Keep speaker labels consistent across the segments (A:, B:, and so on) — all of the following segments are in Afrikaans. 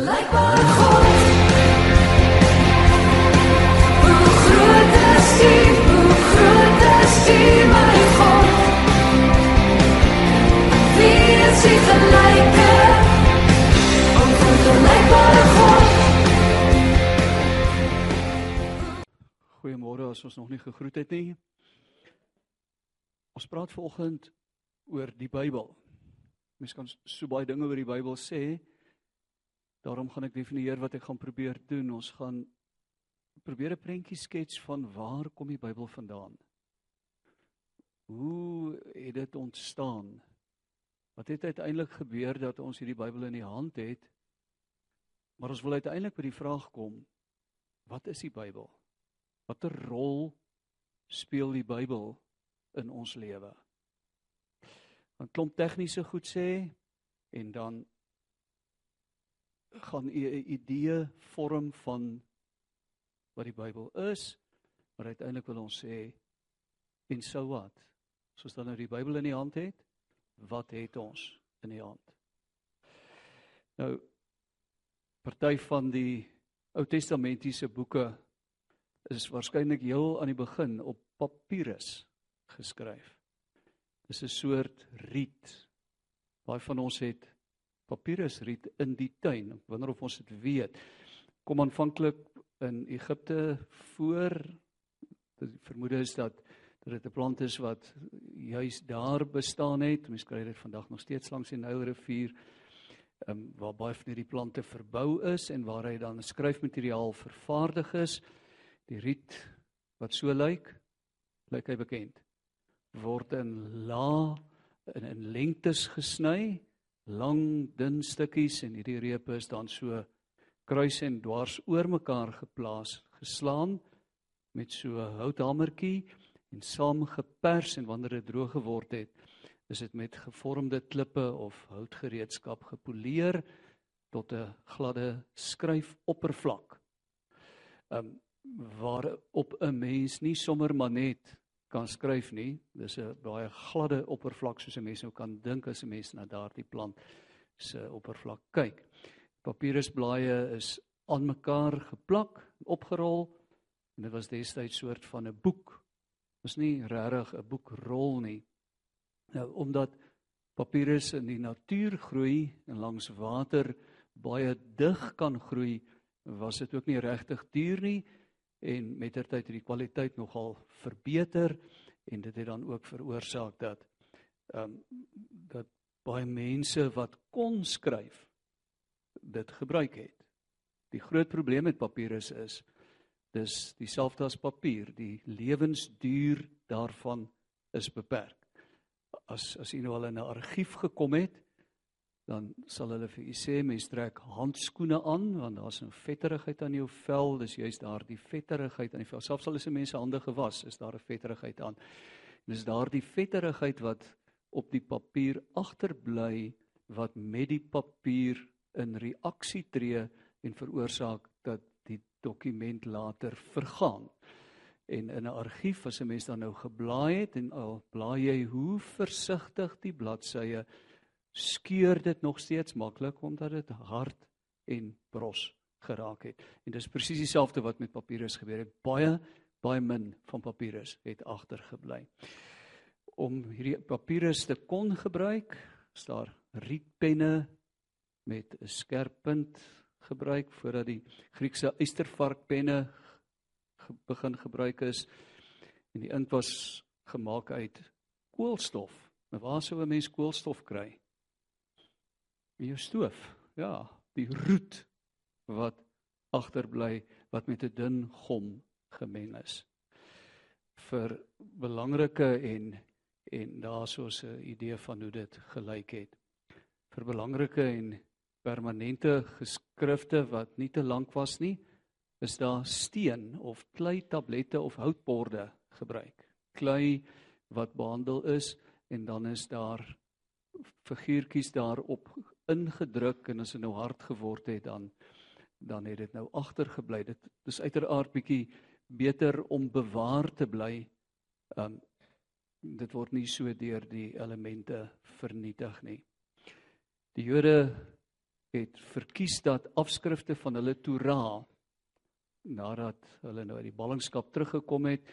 A: gelykbare God. Hoe groot is U, hoe groot is U, my God. Wie is U gelyke? Onvergelykbare God.
B: Goeiemôre as ons nog nie gegroet het nie. Ons praat vanoggend oor die Bybel. Mens kan so baie dinge oor die Bybel sê. Daarom gaan ek definieer wat ek gaan probeer doen. Ons gaan probeer 'n prentjie skets van waar kom die Bybel vandaan? Hoe het dit ontstaan? Wat het uiteindelik gebeur dat ons hierdie Bybel in die hand het? Maar ons wil uiteindelik by die vraag kom: wat is die Bybel? Watter rol speel die Bybel in ons lewe? 'n Klomp tegniese goed sê en dan gaan u 'n idee vorm van wat die Bybel is, maar uiteindelik wil ons sê en so wat. Soos dan nou die Bybel in die hand het, wat het ons in die hand? Nou party van die Ou Testamentiese boeke is waarskynlik heel aan die begin op papirus geskryf. Dis 'n soort riet. Baie van ons het papirusriet in die tuin. Ek wonder of ons dit weet. Kom aanvanklik in Egipte voor die vermoede is dat dat dit 'n plant is wat juis daar bestaan het. Mens kry dit vandag nog steeds langs die Nylrivier. Ehm um, waar baie van hierdie plante verbou is en waar hy dan skryfmateriaal vervaardig is. Die riet wat so lyk, lyk hy bekend. Word in la in in lengtes gesny lang dun stukkies en hierdie repe is dan so kruis en dwars oor mekaar geplaas, geslaan met so 'n houthamertjie en saamgepers en wanneer dit droog geword het, is dit met gevormde klippe of houtgereedskap gepoleer tot 'n gladde skryfoppervlak. Um waar op 'n mens nie sommer maar net kan skryf nie. Dis 'n baie gladde oppervlak soos 'n mens nou kan dink as 'n mens na daardie plant se oppervlak kyk. Papierusblaaie is aan mekaar geplak, opgerol en dit was destyds soort van 'n boek. Was nie regtig 'n boekrol nie. Nou omdat papierus in die natuur groei en langs water baie dig kan groei, was dit ook nie regtig duur nie en mettertyd het die kwaliteit nogal verbeter en dit het dan ook veroorsaak dat ehm um, dat baie mense wat kon skryf dit gebruik het. Die groot probleem met papier is is dis dieselfde as papier, die lewensduur daarvan is beperk. As as jy nou al in 'n argief gekom het, dan sal hulle vir u sê mens trek handskoene aan want daar's 'n vetterigheid aan jou vel. Dis juist daardie vetterigheid aan die vel. Selfs al is 'n mens se hande gewas is daar 'n vetterigheid aan. Dis daardie vetterigheid wat op die papier agterbly wat met die papier in reaksie tree en veroorsaak dat die dokument later vergaan. En in 'n argief as 'n mens dan nou geblaai het en al blaai jy hoe versigtig die bladsye skeur dit nog steeds maklik omdat dit hard en bros geraak het. En dis presies dieselfde wat met papierus gebeur het. Baie baie min van papierus het agtergebly. Om hierdie papierus te kon gebruik, is daar rietpenne met 'n skerp punt gebruik voordat die Griekse eystervarkpenne ge begin gebruik is en die inkt was gemaak uit koolstof. Maar waar sou 'n mens koolstof kry? In jou stoof. Ja, die roet wat agterbly wat met 'n dun gom gemeng is. vir belangrike en en daarsoos 'n idee van hoe dit gelyk het. vir belangrike en permanente geskrifte wat nie te lank was nie, is daar steen of klei tablette of houtborde gebruik. Klei wat behandel is en dan is daar figuurtjies daarop ingedruk en as dit nou hard geword het dan dan het dit nou agtergebly. Dit is uiteraard bietjie beter om bewaar te bly. Um dit word nie so deur die elemente vernietig nie. Die Jode het verkies dat afskrifte van hulle Torah nadat hulle nou uit die ballingskap teruggekom het,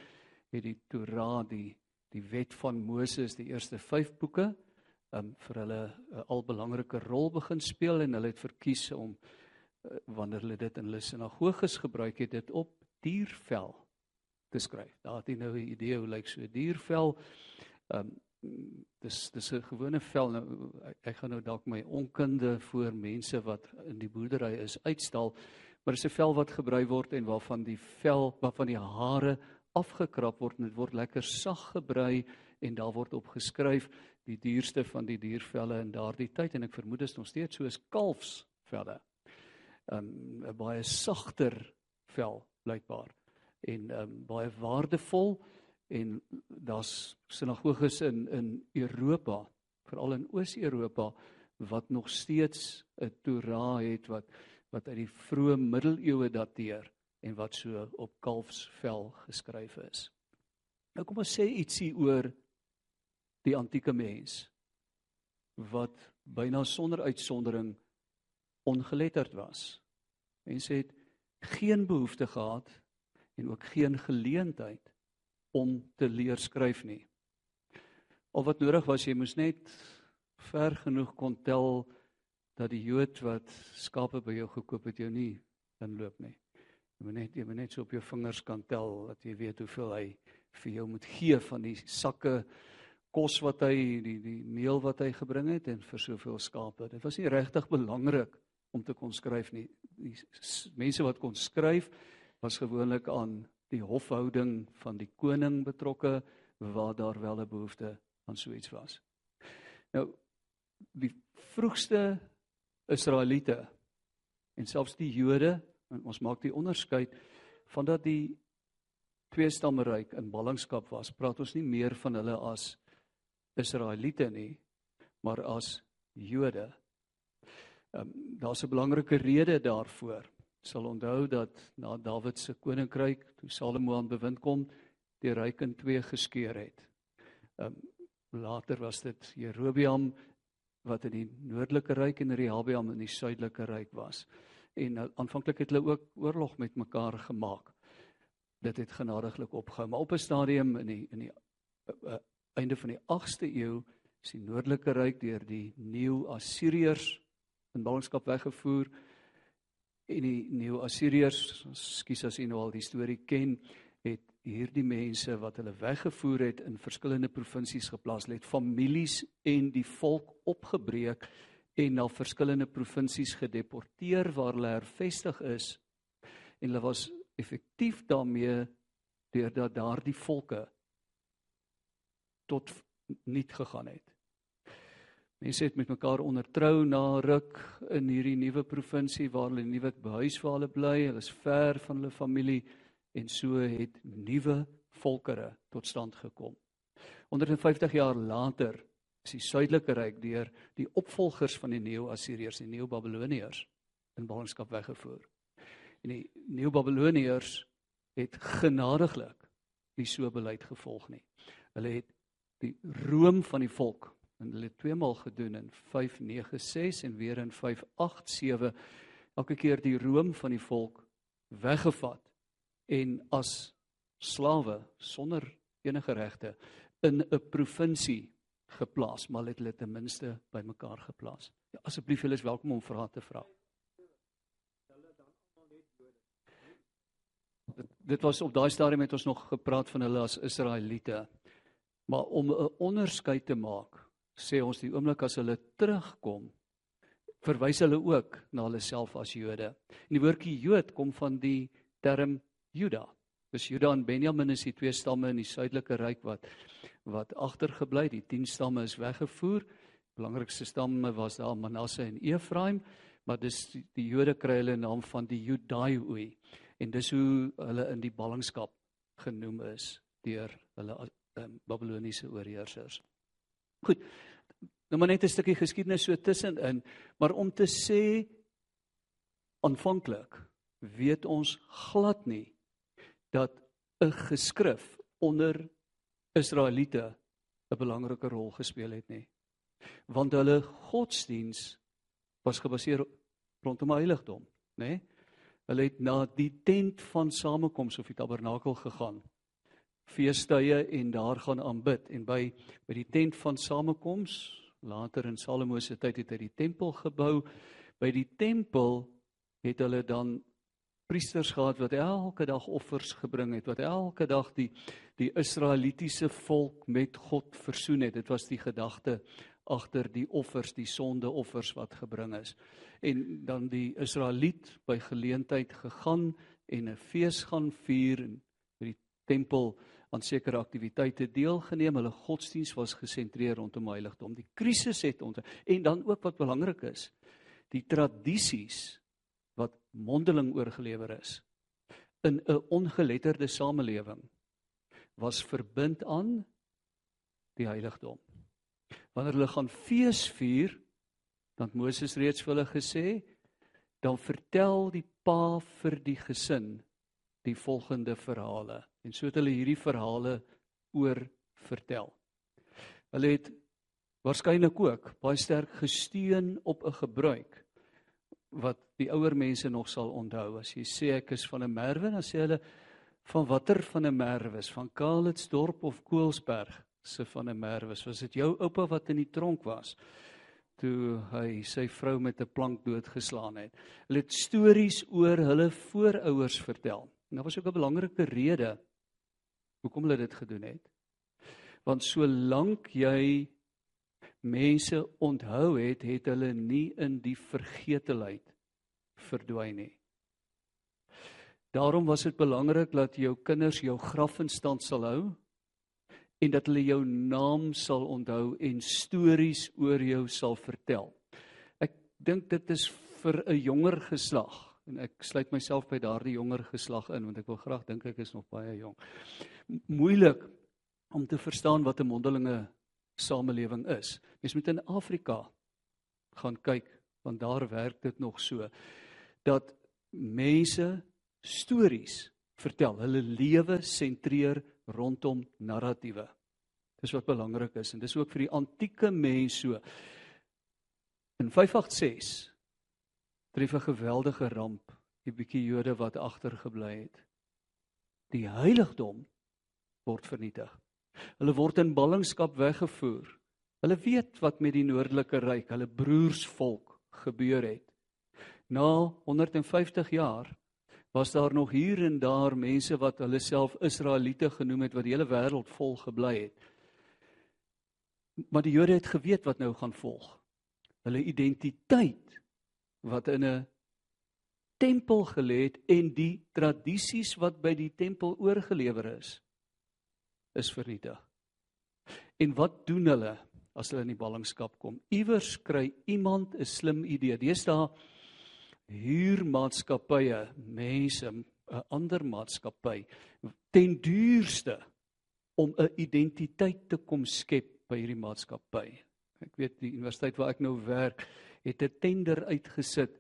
B: het die Torah, die die wet van Moses, die eerste 5 boeke, um vir hulle 'n al belangrike rol begin speel en hulle het verkies om uh, wanneer hulle dit in hulle sinagoges gebruik het, dit op diervel te skryf. Daar het jy nou 'n idee hoe lyk so 'n diervel. Um dis dis 'n gewone vel nou ek, ek gaan nou dalk my onkunde voor mense wat in die boerdery is uitstal maar dis 'n vel wat gebruik word en waarvan die vel waarvan die hare afgekrap word en dit word lekker sag gebrei en daar word op geskryf die duurste van die diervelle in daardie tyd en ek vermoed dit is nog steeds soos kalfsvelle. Um, 'n baie sagter vel blykbaar en um, baie waardevol en daar's sinagoges in in Europa, veral in Oos-Europa wat nog steeds 'n Torah het wat wat uit die vroeë middeleeue dateer en wat so op kalfsvel geskryf is. Nou kom ons sê ietsie oor die antieke mens wat byna sonder uitsondering ongeletterd was. Mense het geen behoefte gehad en ook geen geleentheid om te leer skryf nie. Of wat nodig was, jy moes net ver genoeg kon tel dat die Jood wat skape by jou gekoop het jou nie inloop nie. Jy moet net jy moet net so op jou vingers kan tel dat jy weet hoeveel hy vir jou moet gee van die sakke kos wat hy die die meel wat hy gebring het en vir soveel skape. Dit was nie regtig belangrik om te kon skryf nie. Die mense wat kon skryf was gewoonlik aan die hofhouding van die koning betrokke waar daar wel 'n behoefte aan so iets was. Nou die vroegste Israeliete en selfs die Jode ons maak die onderskeid van dat die twee stammeryk in ballingskap was, praat ons nie meer van hulle as Israeliete nie, maar as Jode. Ehm um, daar's 'n belangrike rede daarvoor. Sal onthou dat na Dawid se koninkryk, toe Salomo aan bewind kom, die ryk in twee geskeur het. Ehm um, later was dit Jerobeam wat in die noordelike ryk en Rehabeam in die suidelike ryk was. En uh, aanvanklik het hulle ook oorlog met mekaar gemaak. Dit het genadiglik opgehou, maar op 'n stadium in die in die uh, uh, einde van die 8ste eeu is die noordelike ryk deur die Nuwe-Assiriërs in ballingskap weggevoer. En die Nuwe-Assiriërs, skus as u nou al die storie ken, het hierdie mense wat hulle weggevoer het in verskillende provinsies geplaas, het families en die volk opgebreek en na verskillende provinsies gedeporteer waar hulle hervestig is. En hulle was effektief daarmee deurdat daardie volke tot niet gegaan het. Mense het met mekaar ondertrou na ruk in hierdie nuwe provinsie waar hulle nuwe behuis waar hulle bly. Hulle is ver van hulle familie en so het nuwe volkere tot stand gekom. 150 jaar later is die suidelike ryk deur die opvolgers van die Neo-Assiriërs, die Neo-Babiloniërs in ballingskap weggevoer. En die Neo-Babiloniërs het genadiglik nie so beleid gevolg nie. Hulle het die room van die volk en hulle het tweemaal gedoen in 596 en weer in 587 elke keer die room van die volk weggevat en as slawe sonder enige regte in 'n provinsie geplaas maar het hulle ten minste bymekaar geplaas. Ja, asseblief julle is welkom om vrae te vra. Dit, dit was op daai stadium het ons nog gepraat van hulle as Israeliete. Maar om 'n onderskeid te maak, sê ons die oomblik as hulle terugkom, verwys hulle ook na hulle self as Jode. En die woordjie Jood kom van die term Juda. Dis Juda en Benjamin is die twee stamme in die suidelike ryk wat wat agtergebly, die 10 stamme is weggevoer. Belangrikste stamme was daar Manasse en Efraim, maar dis die, die Jode kry hulle naam van die Judaioi en dis hoe hulle in die ballingskap genoem is deur hulle um, Babiloniese oorheersers. Goed. Nou maar net 'n stukkie geskiedenis so tussenin, maar om te sê aanvanklik weet ons glad nie dat 'n geskrif onder Israeliete 'n belangrike rol gespeel het nie. Want hulle godsdiens was gebaseer rondom 'n heiligdom, nê? Nee? Hulle het na die tent van samekoms of die tabernakel gegaan. Feestydde en daar gaan aanbid en by by die tent van samekoms, later in Salomo se tyd het hy die tempel gebou. By die tempel het hulle dan priesters gehad wat elke dag offers gebring het, wat elke dag die die Israelitiese volk met God versoen het. Dit was die gedagte agter die offers, die sondeoffers wat gebring is. En dan die Israeliet by geleentheid gegaan en 'n fees gaan vier en by die tempel aan sekere aktiwiteite deelgeneem. Hulle godsdiens was gesentreer rondom heiligdom. Die krisis het ons en dan ook wat belangrik is, die tradisies wat mondeling oorgelewer is in 'n ongeletterde samelewing was verbind aan die heiligdom. Wanneer hulle gaan fees vier, dan Moses reeds vir hulle gesê, dan vertel die pa vir die gesin die volgende verhale. En so het hulle hierdie verhale oor vertel. Hulle het waarskynlik ook baie sterk gesteun op 'n gebruik wat die ouer mense nog sal onthou. As jy sê ek is van 'n merwe, dan sê hulle van watter van 'n merwe is? Van Kaalitsdorp of Koelsberg se van 'n merwe? Was dit jou oupa wat in die tronk was toe hy sy vrou met 'n plank doodgeslaan het? Hulle het stories oor hulle voorouers vertel. En daar was ook 'n belangrike rede hoekom hulle dit gedoen het. Want solank jy mense onthou het, het hulle nie in die vergetelheid verdwyn nie. Daarom was dit belangrik dat jou kinders jou graf in stand sal hou en dat hulle jou naam sal onthou en stories oor jou sal vertel. Ek dink dit is vir 'n jonger geslag en ek sluit myself by daardie jonger geslag in want ek wil graag dink ek is nog baie jonk. Moeilik om te verstaan wat 'n mondelinge samelewing is. Mens moet in Afrika gaan kyk want daar werk dit nog so dat mense stories vertel. Hulle lewe sentreer rondom narratiewe. Dis wat belangrik is en dis ook vir die antieke mens so. In 586 tref 'n geweldige ramp die bietjie Jode wat agtergebly het. Die heiligdom word vernietig. Hulle word in ballingskap weggevoer. Hulle weet wat met die noordelike ryk, hulle broersvolk gebeur het. Na 150 jaar was daar nog hier en daar mense wat hulle self Israeliete genoem het wat die hele wêreld vol gebly het. Maar die Jode het geweet wat nou gaan volg. Hulle identiteit wat in 'n tempel gelê het en die tradisies wat by die tempel oorgelewer is is vernietig. En wat doen hulle as hulle in die ballingskap kom? Iewers kry iemand 'n slim idee. Deesdae huurmaatskappye, mense, 'n ander maatskappy ten duurste om 'n identiteit te kom skep by hierdie maatskappy. Ek weet die universiteit waar ek nou werk, het 'n tender uitgesit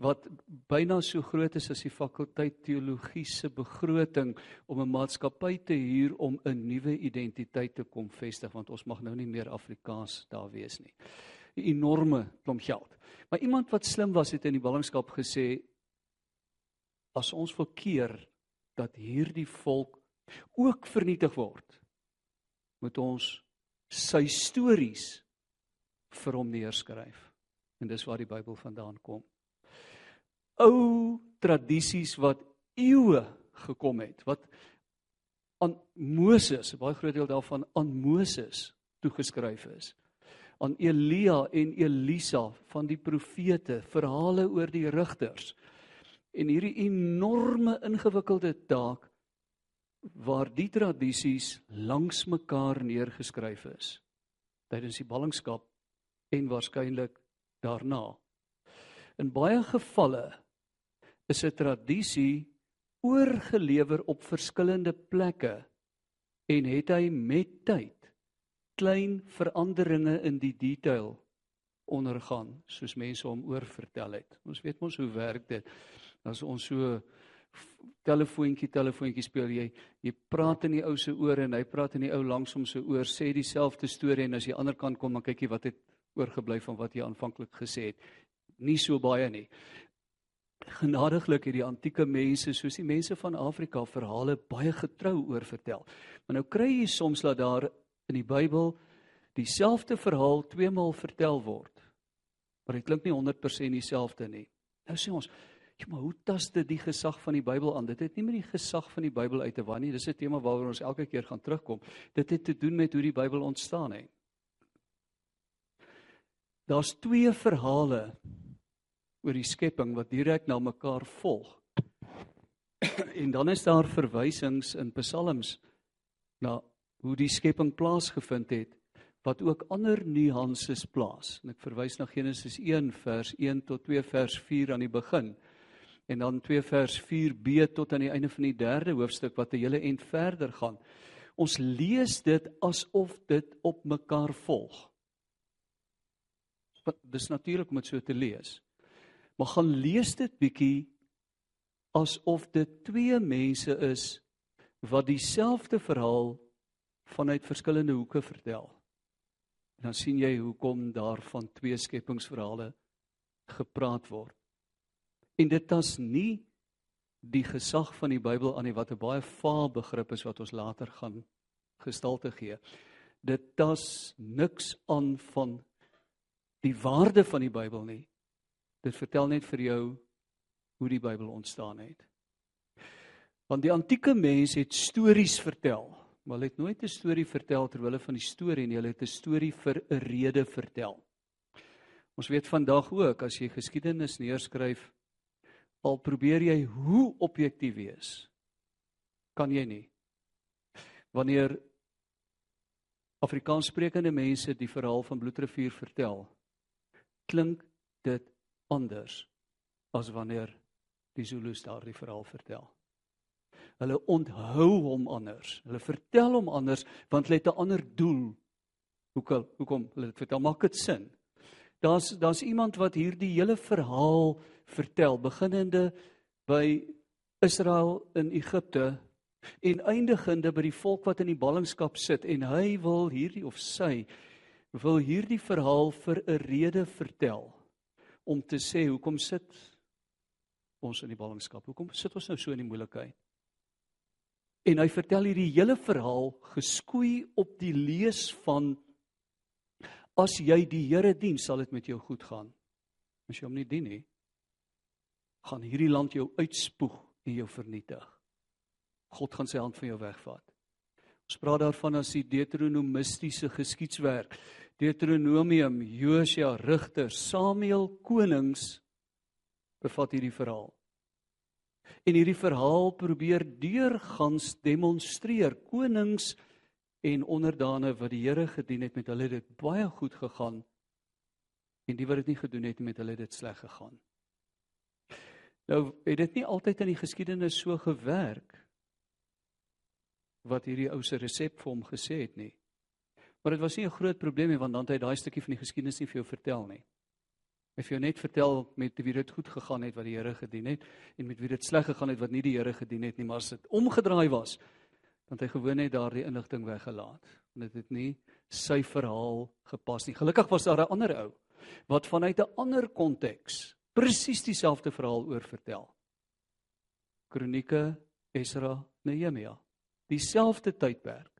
B: wat byna so groot is as die fakulteit teologie se begroting om 'n maatskappy te huur om 'n nuwe identiteit te kom vestig want ons mag nou nie meer Afrikaans daar wees nie. 'n Enorme klomp geld. Maar iemand wat slim was het in die ballingskap gesê as ons verkeer dat hierdie volk ook vernietig word moet ons sy stories vir hom neerskryf. En dis waar die Bybel vandaan kom ou tradisies wat eeue gekom het wat aan Moses, 'n baie groot deel daarvan aan Moses toegeskryf is. Aan Elia en Elisa van die profete, verhale oor die rigters. En hierdie enorme ingewikkelde taak waar die tradisies langs mekaar neergeskryf is tydens die ballingskap en waarskynlik daarna. In baie gevalle is 'n tradisie oorgelewer op verskillende plekke en het hy met tyd klein veranderinge in die detail ondergaan soos mense hom oorvertel het. Ons weet mos hoe werk dit. As ons so telefoontjie telefoontjie speel jy jy praat in die ou se oor en hy praat in die ou langs hom se oor sê dieselfde storie en as jy aan die ander kant kom dan kyk jy wat het oorgebly van wat jy aanvanklik gesê het nie so baie nie. Genadiglik het die antieke mense soos die mense van Afrika verhale baie getrou oor vertel. Maar nou kry jy soms dat daar in die Bybel dieselfde verhaal twee maal vertel word. Maar dit klink nie 100% dieselfde nie. Nou sê ons, ja, maar hoe tas dit die gesag van die Bybel aan? Dit het nie met die gesag van die Bybel uit te waan nie. Dis 'n tema waaroor ons elke keer gaan terugkom. Dit het te doen met hoe die Bybel ontstaan het. Daar's twee verhale oor die skepping wat direk na mekaar volg. en dan is daar verwysings in psalms na hoe die skepping plaasgevind het wat ook ander nuances plaas. En ek verwys na Genesis 1 vers 1 tot 2 vers 4 aan die begin. En dan 2 vers 4b tot aan die einde van die 3de hoofstuk wat 'n hele end verder gaan. Ons lees dit asof dit op mekaar volg. Dis natuurlik om dit so te lees. Maar gaan lees dit bietjie asof dit twee mense is wat dieselfde verhaal vanuit verskillende hoeke vertel. En dan sien jy hoekom daar van twee skepingsverhale gepraat word. En dit is nie die gesag van die Bybel aan nie wat 'n baie vaal begrip is wat ons later gaan gestalte gee. Dit tas niks aan van die waarde van die Bybel nie. Dit vertel net vir jou hoe die Bybel ontstaan het. Want die antieke mens het stories vertel maar hulle het nooit 'n storie vertel ter wille van die storie nie, hulle het 'n storie vir 'n rede vertel. Ons weet vandag ook as jy geskiedenis neerskryf, al probeer jy hoe objektief wees, kan jy nie. Wanneer Afrikaanssprekende mense die verhaal van Bloedrivier vertel, klink dit anders as wanneer die Zulus daardie verhaal vertel. Hulle onthou hom anders. Hulle vertel hom anders want hulle het 'n ander doel. Hoekom? Hoekom hulle dit vertel? Maak dit sin? Daar's daar's iemand wat hierdie hele verhaal vertel, beginnende by Israel in Egipte en eindigende by die volk wat in die ballingskap sit en hy wil hierdie of sy wil hierdie verhaal vir 'n rede vertel om te sê hoekom sit ons in die ballingskap? Hoekom sit ons nou so in die moeilikheid? En hy vertel hierdie hele verhaal geskoei op die lees van as jy die Here dien, sal dit met jou goed gaan. As jy hom nie dien nie, gaan hierdie land jou uitspoeg en jou vernietig. God gaan sy hand van jou wegvat. Ons praat daarvan as die Deuteronomistiese geskiedswerk. Deuteronomium, Josua, Rigters, Samuel, Konings bevat hierdie verhaal. En hierdie verhaal probeer deurgangs demonstreer konings en onderdane wat die Here gedien het met hulle dit baie goed gegaan en die wat dit nie gedoen het met hulle dit sleg gegaan. Nou het dit nie altyd in die geskiedenis so gewerk wat hierdie ou se resep vir hom gesê het nie. Maar dit was nie 'n groot probleem nie want dan het hy daai stukkie van die geskiedenis nie vir jou vertel nie. Hy vir jou net vertel met wie dit goed gegaan het wat die Here gedien het en met wie dit sleg gegaan het wat nie die Here gedien het nie, maar as dit omgedraai was, dan het hy gewoon net daardie inligting weggelaat. Want dit het nie sy verhaal gepas nie. Gelukkig was daar 'n ander ou wat vanuit 'n ander konteks presies dieselfde verhaal oor vertel. Kronieke, Esra, Nehemia. Dieselfde tydperk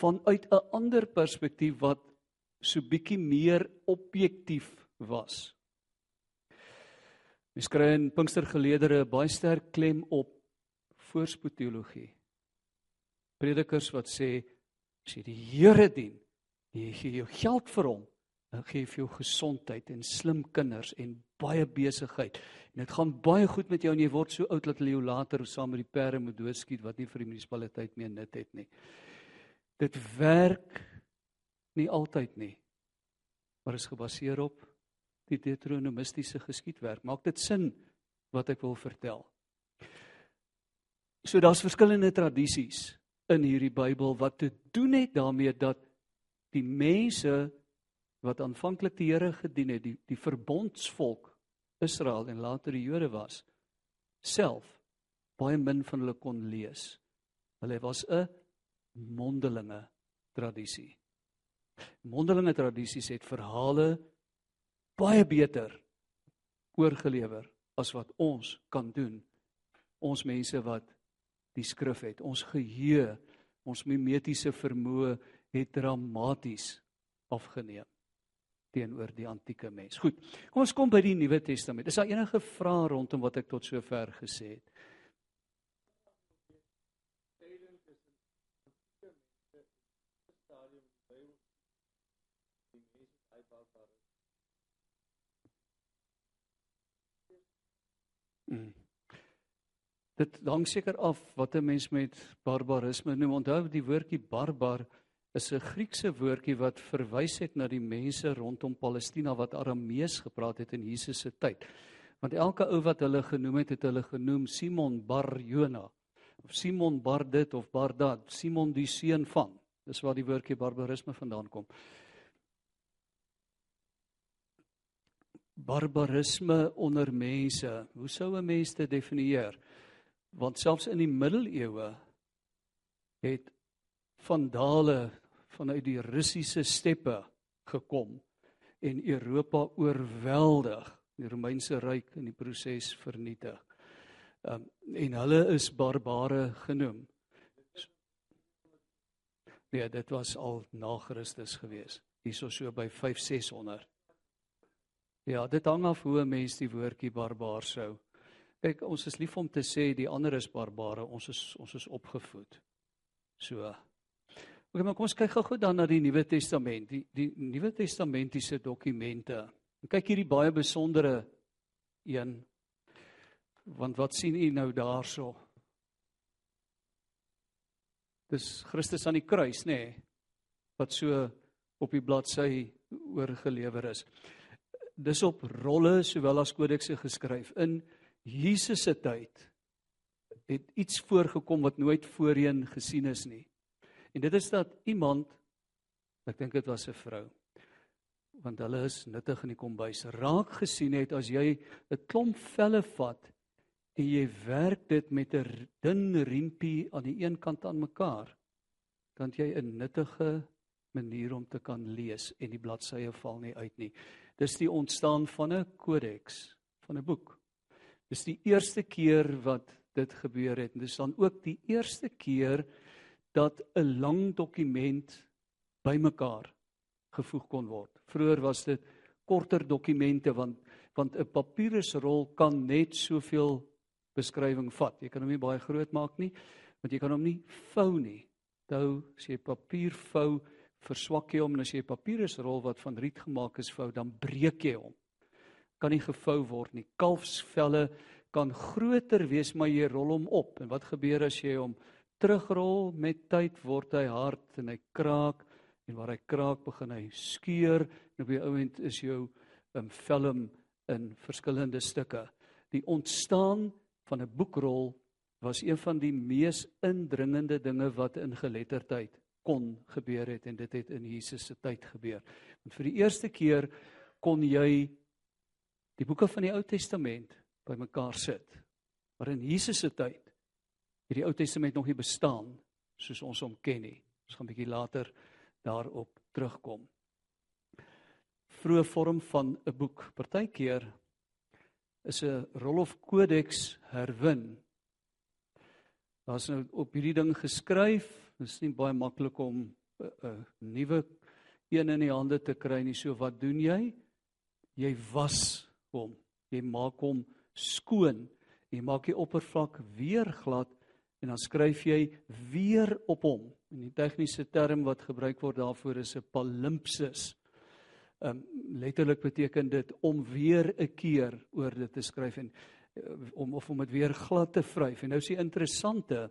B: vanuit 'n ander perspektief wat so bietjie meer objektief was. Mens kry in Pinkstergeleedere baie sterk klem op voorspoedteologie. Predikers wat sê as jy die Here dien, jy gee jou geld vir hom, dan gee hy vir jou gesondheid en slim kinders en baie besigheid. En dit gaan baie goed met jou en jy word so oud dat hulle jou later saam met die perde moet doodskiet wat nie vir die munisipaliteit meer nut het nie. Dit werk nie altyd nie. Maar is gebaseer op die deuteronomistiese geskiedwerk. Maak dit sin wat ek wil vertel? So daar's verskillende tradisies in hierdie Bybel wat te doen het daarmee dat die mense wat aanvanklik die Here gedien het, die die verbondsvolk Israel en later die Jode was, self baie min van hulle kon lees. Hulle was 'n mondelinge tradisie. Mondelinge tradisies het verhale baie beter oorgelewer as wat ons kan doen. Ons mense wat die skrif het, ons geheue, ons mimetiese vermoë het dramaties afgeneem teenoor die antieke mens. Goed. Kom ons kom by die Nuwe Testament. Is daar enige vrae rondom wat ek tot sover gesê het? Dit hang seker af wat 'n mens met barbarisme noem. Onthou die woordjie barbar is 'n Griekse woordjie wat verwys het na die mense rondom Palestina wat Aramees gepraat het in Jesus se tyd. Want elke ou wat hulle genoem het, het hulle genoem Simon bar Jona of Simon bar dit of bar dat, Simon die seun van. Dis waar die woordjie barbarisme vandaan kom. Barbarisme onder mense. Hoe sou 'n mens dit definieer? Want selfs in die middeleeue het vandale vanuit die Russiese steppe gekom en Europa oorweldig, die Romeinse ryk in die proses vernietig. Um, en hulle is barbare genoem. Nee, dit was al na Christus gewees. Hierso so by 5600. Ja, dit hang af hoe 'n mens die woordjie barbaar sou Kyk, ons is lief om te sê die ander is barbare, ons is ons is opgevoed. So. OK, maar kom ons kyk gou-gou dan na die Nuwe Testament, die die Nuwe Testamentiese dokumente. En kyk hierdie baie besondere een. Want wat sien u nou daarso? Dis Christus aan die kruis, nê? Nee, wat so op die bladsy oorgelewer is. Dis op rolle sowel as kodekse geskryf in Jesus se tyd het iets voorgekom wat nooit voorheen gesien is nie. En dit is dat iemand ek dink dit was 'n vrou want hulle is nuttig in die kombuis raak gesien het as jy 'n klomp velle vat en jy werk dit met 'n dun riempie aan die een kant aan mekaar dan jy 'n nuttige manier om te kan lees en die bladsye val nie uit nie. Dis die ontstaan van 'n kodeks, van 'n boek. Dis die eerste keer wat dit gebeur het en dis dan ook die eerste keer dat 'n lang dokument bymekaar gevoeg kon word. Vroeger was dit korter dokumente want want 'n papierusrol kan net soveel beskrywing vat. Jy kan hom nie baie groot maak nie, want jy kan hom nie vou nie. Onthou, as jy papier vou, verswak jy hom en as jy 'n papierusrol wat van riet gemaak is vou, dan breek jy hom kan nie gevou word nie. Kalfsvelle kan groter wees, maar jy rol hom op. En wat gebeur as jy hom terugrol met tyd word hy hard en hy kraak en waar hy kraak begin hy skeur en op die ouend is jou 'n um, film in verskillende stukke. Die ontstaan van 'n boekrol was een van die mees indringende dinge wat in geletterdheid kon gebeur het en dit het in Jesus se tyd gebeur. Want vir die eerste keer kon jy die boeke van die Ou Testament bymekaar sit. Maar in Jesus se tyd het die Ou Testament nog nie bestaan soos ons hom ken nie. Ons gaan 'n bietjie later daarop terugkom. Vroeë vorm van 'n boek. Partykeer is 'n rol of kodeks herwin. Daar's nou op hierdie ding geskryf. Dit is nie baie maklik om 'n nuwe een in die hande te kry nie. So wat doen jy? Jy was hom. Jy maak hom skoon. Jy maak die oppervlak weer glad en dan skryf jy weer op hom. En die tegniese term wat gebruik word daarvoor is 'n palimpsis. Um letterlik beteken dit om weer 'n keer oor dit te skryf en uh, om of om dit weer glad te vryf. En nou is die interessante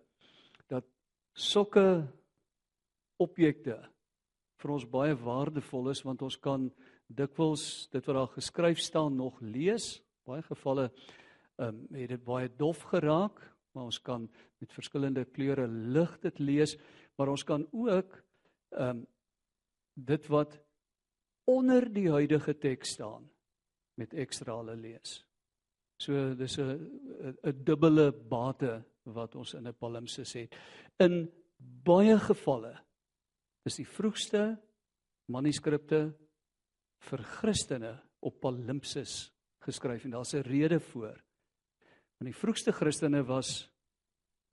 B: dat sulke objekte vir ons baie waardevol is want ons kan dikwels dit wat daar geskryf staan nog lees. Baie gevalle ehm um, het dit baie dof geraak, maar ons kan met verskillende kleure lig dit lees, maar ons kan ook ehm um, dit wat onder die huidige teks staan met ekstra hulle lees. So dis 'n 'n dubbele bate wat ons in 'n palimpsis het. In baie gevalle is die vroegste manuskripte vir Christene op palimpsis geskryf en daar's 'n rede voor. Want die vroegste Christene was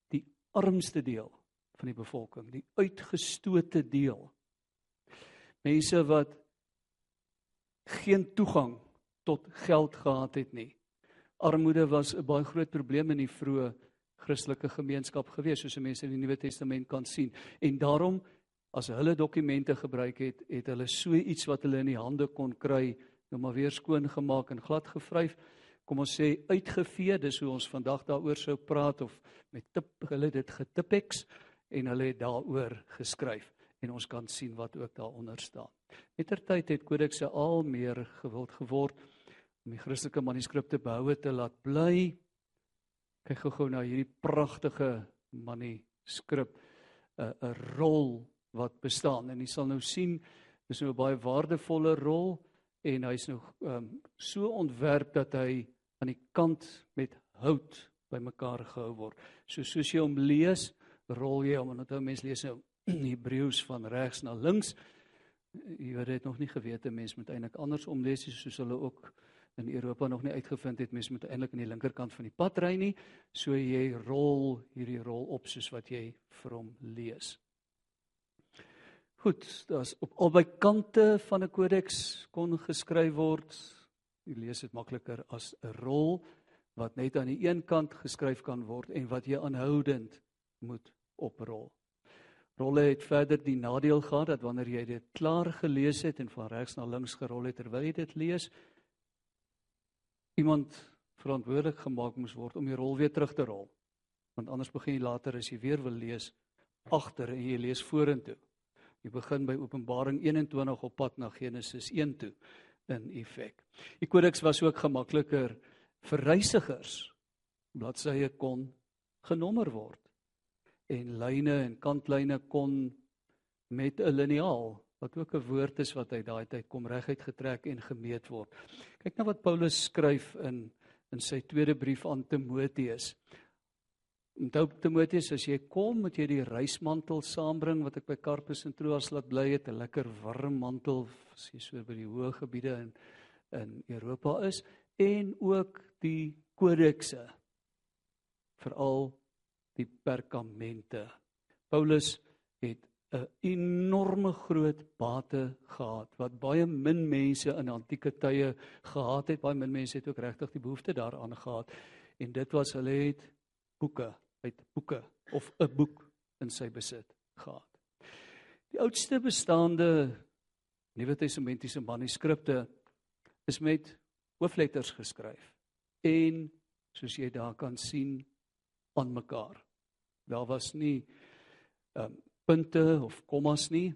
B: die armste deel van die bevolking, die uitgestote deel. Mense wat geen toegang tot geld gehad het nie. Armoede was 'n baie groot probleem in die vroeë Christelike gemeenskap gewees, soos mense in die Nuwe Testament kan sien. En daarom as hulle dokumente gebruik het, het hulle so iets wat hulle in die hande kon kry, nou maar weer skoon gemaak en glad gevryf. Kom ons sê uitgevee, dis hoe ons vandag daaroor sou praat of met tip hulle dit getipex en hulle het daaroor geskryf en ons kan sien wat ook daaronder staan. Mettertyd het kodekse al meer gewild geword om die Christelike manuskripte behoue te laat bly. Kyk gou-gou na hierdie pragtige manuskrip, 'n 'n rol wat bestaan en jy sal nou sien dis nou 'n baie waardevolle rol en hy's nou um, so ontwerp dat hy aan die kant met hout bymekaar gehou word. So soos jy hom lees, rol jy hom en onthou mense lees nou Hebreëus van regs na links. Jy weet dit nog nie geweet 'n mens moet eintlik anders omlees soos hulle ook in Europa nog nie uitgevind het mens moet eintlik aan die linkerkant van die pad ry nie. So jy rol hierdie rol op soos wat jy vir hom lees. Goed, daar's op albei kante van 'n kodeks kon geskryf word. Jy lees dit makliker as 'n rol wat net aan die een kant geskryf kan word en wat jy aanhoudend moet oprol. Rolle het verder die nadeel gehad dat wanneer jy dit klaar gelees het en van regs na links gerol het terwyl jy dit lees, iemand verantwoordelik gemaak moes word om die rol weer terug te rol. Want anders begin jy later as jy weer wil lees agter en jy lees vorentoe. Jy begin by Openbaring 21 op pad na Genesis 1 toe in effek. Die kodeks was ook gemakliker vir reisigers. Bladsye kon genommer word en lyne en kantlyne kon met 'n liniaal wat ook 'n woord is wat uit daai tyd kom reguit getrek en gemeet word. Kyk na wat Paulus skryf in in sy tweede brief aan Timoteus. Onthou Timoteus, as jy kom, moet jy die reismantel saambring wat ek by Karpus en Troas laat bly het, 'n lekker warm mantel as jy so by die hoë gebiede in in Europa is en ook die kodekse veral die perkamente. Paulus het 'n enorme groot bate gehad wat baie min mense in antieke tye gehad het. Baie min mense het ook regtig die behoefte daaraan gehad. En dit was hulle het boeke uit boeke of 'n boek in sy besit gehad. Die oudste bestaande Nuwe Testamentiese manuskripte is met hoofletters geskryf en soos jy daar kan sien aan mekaar. Daar was nie um, punte of kommas nie.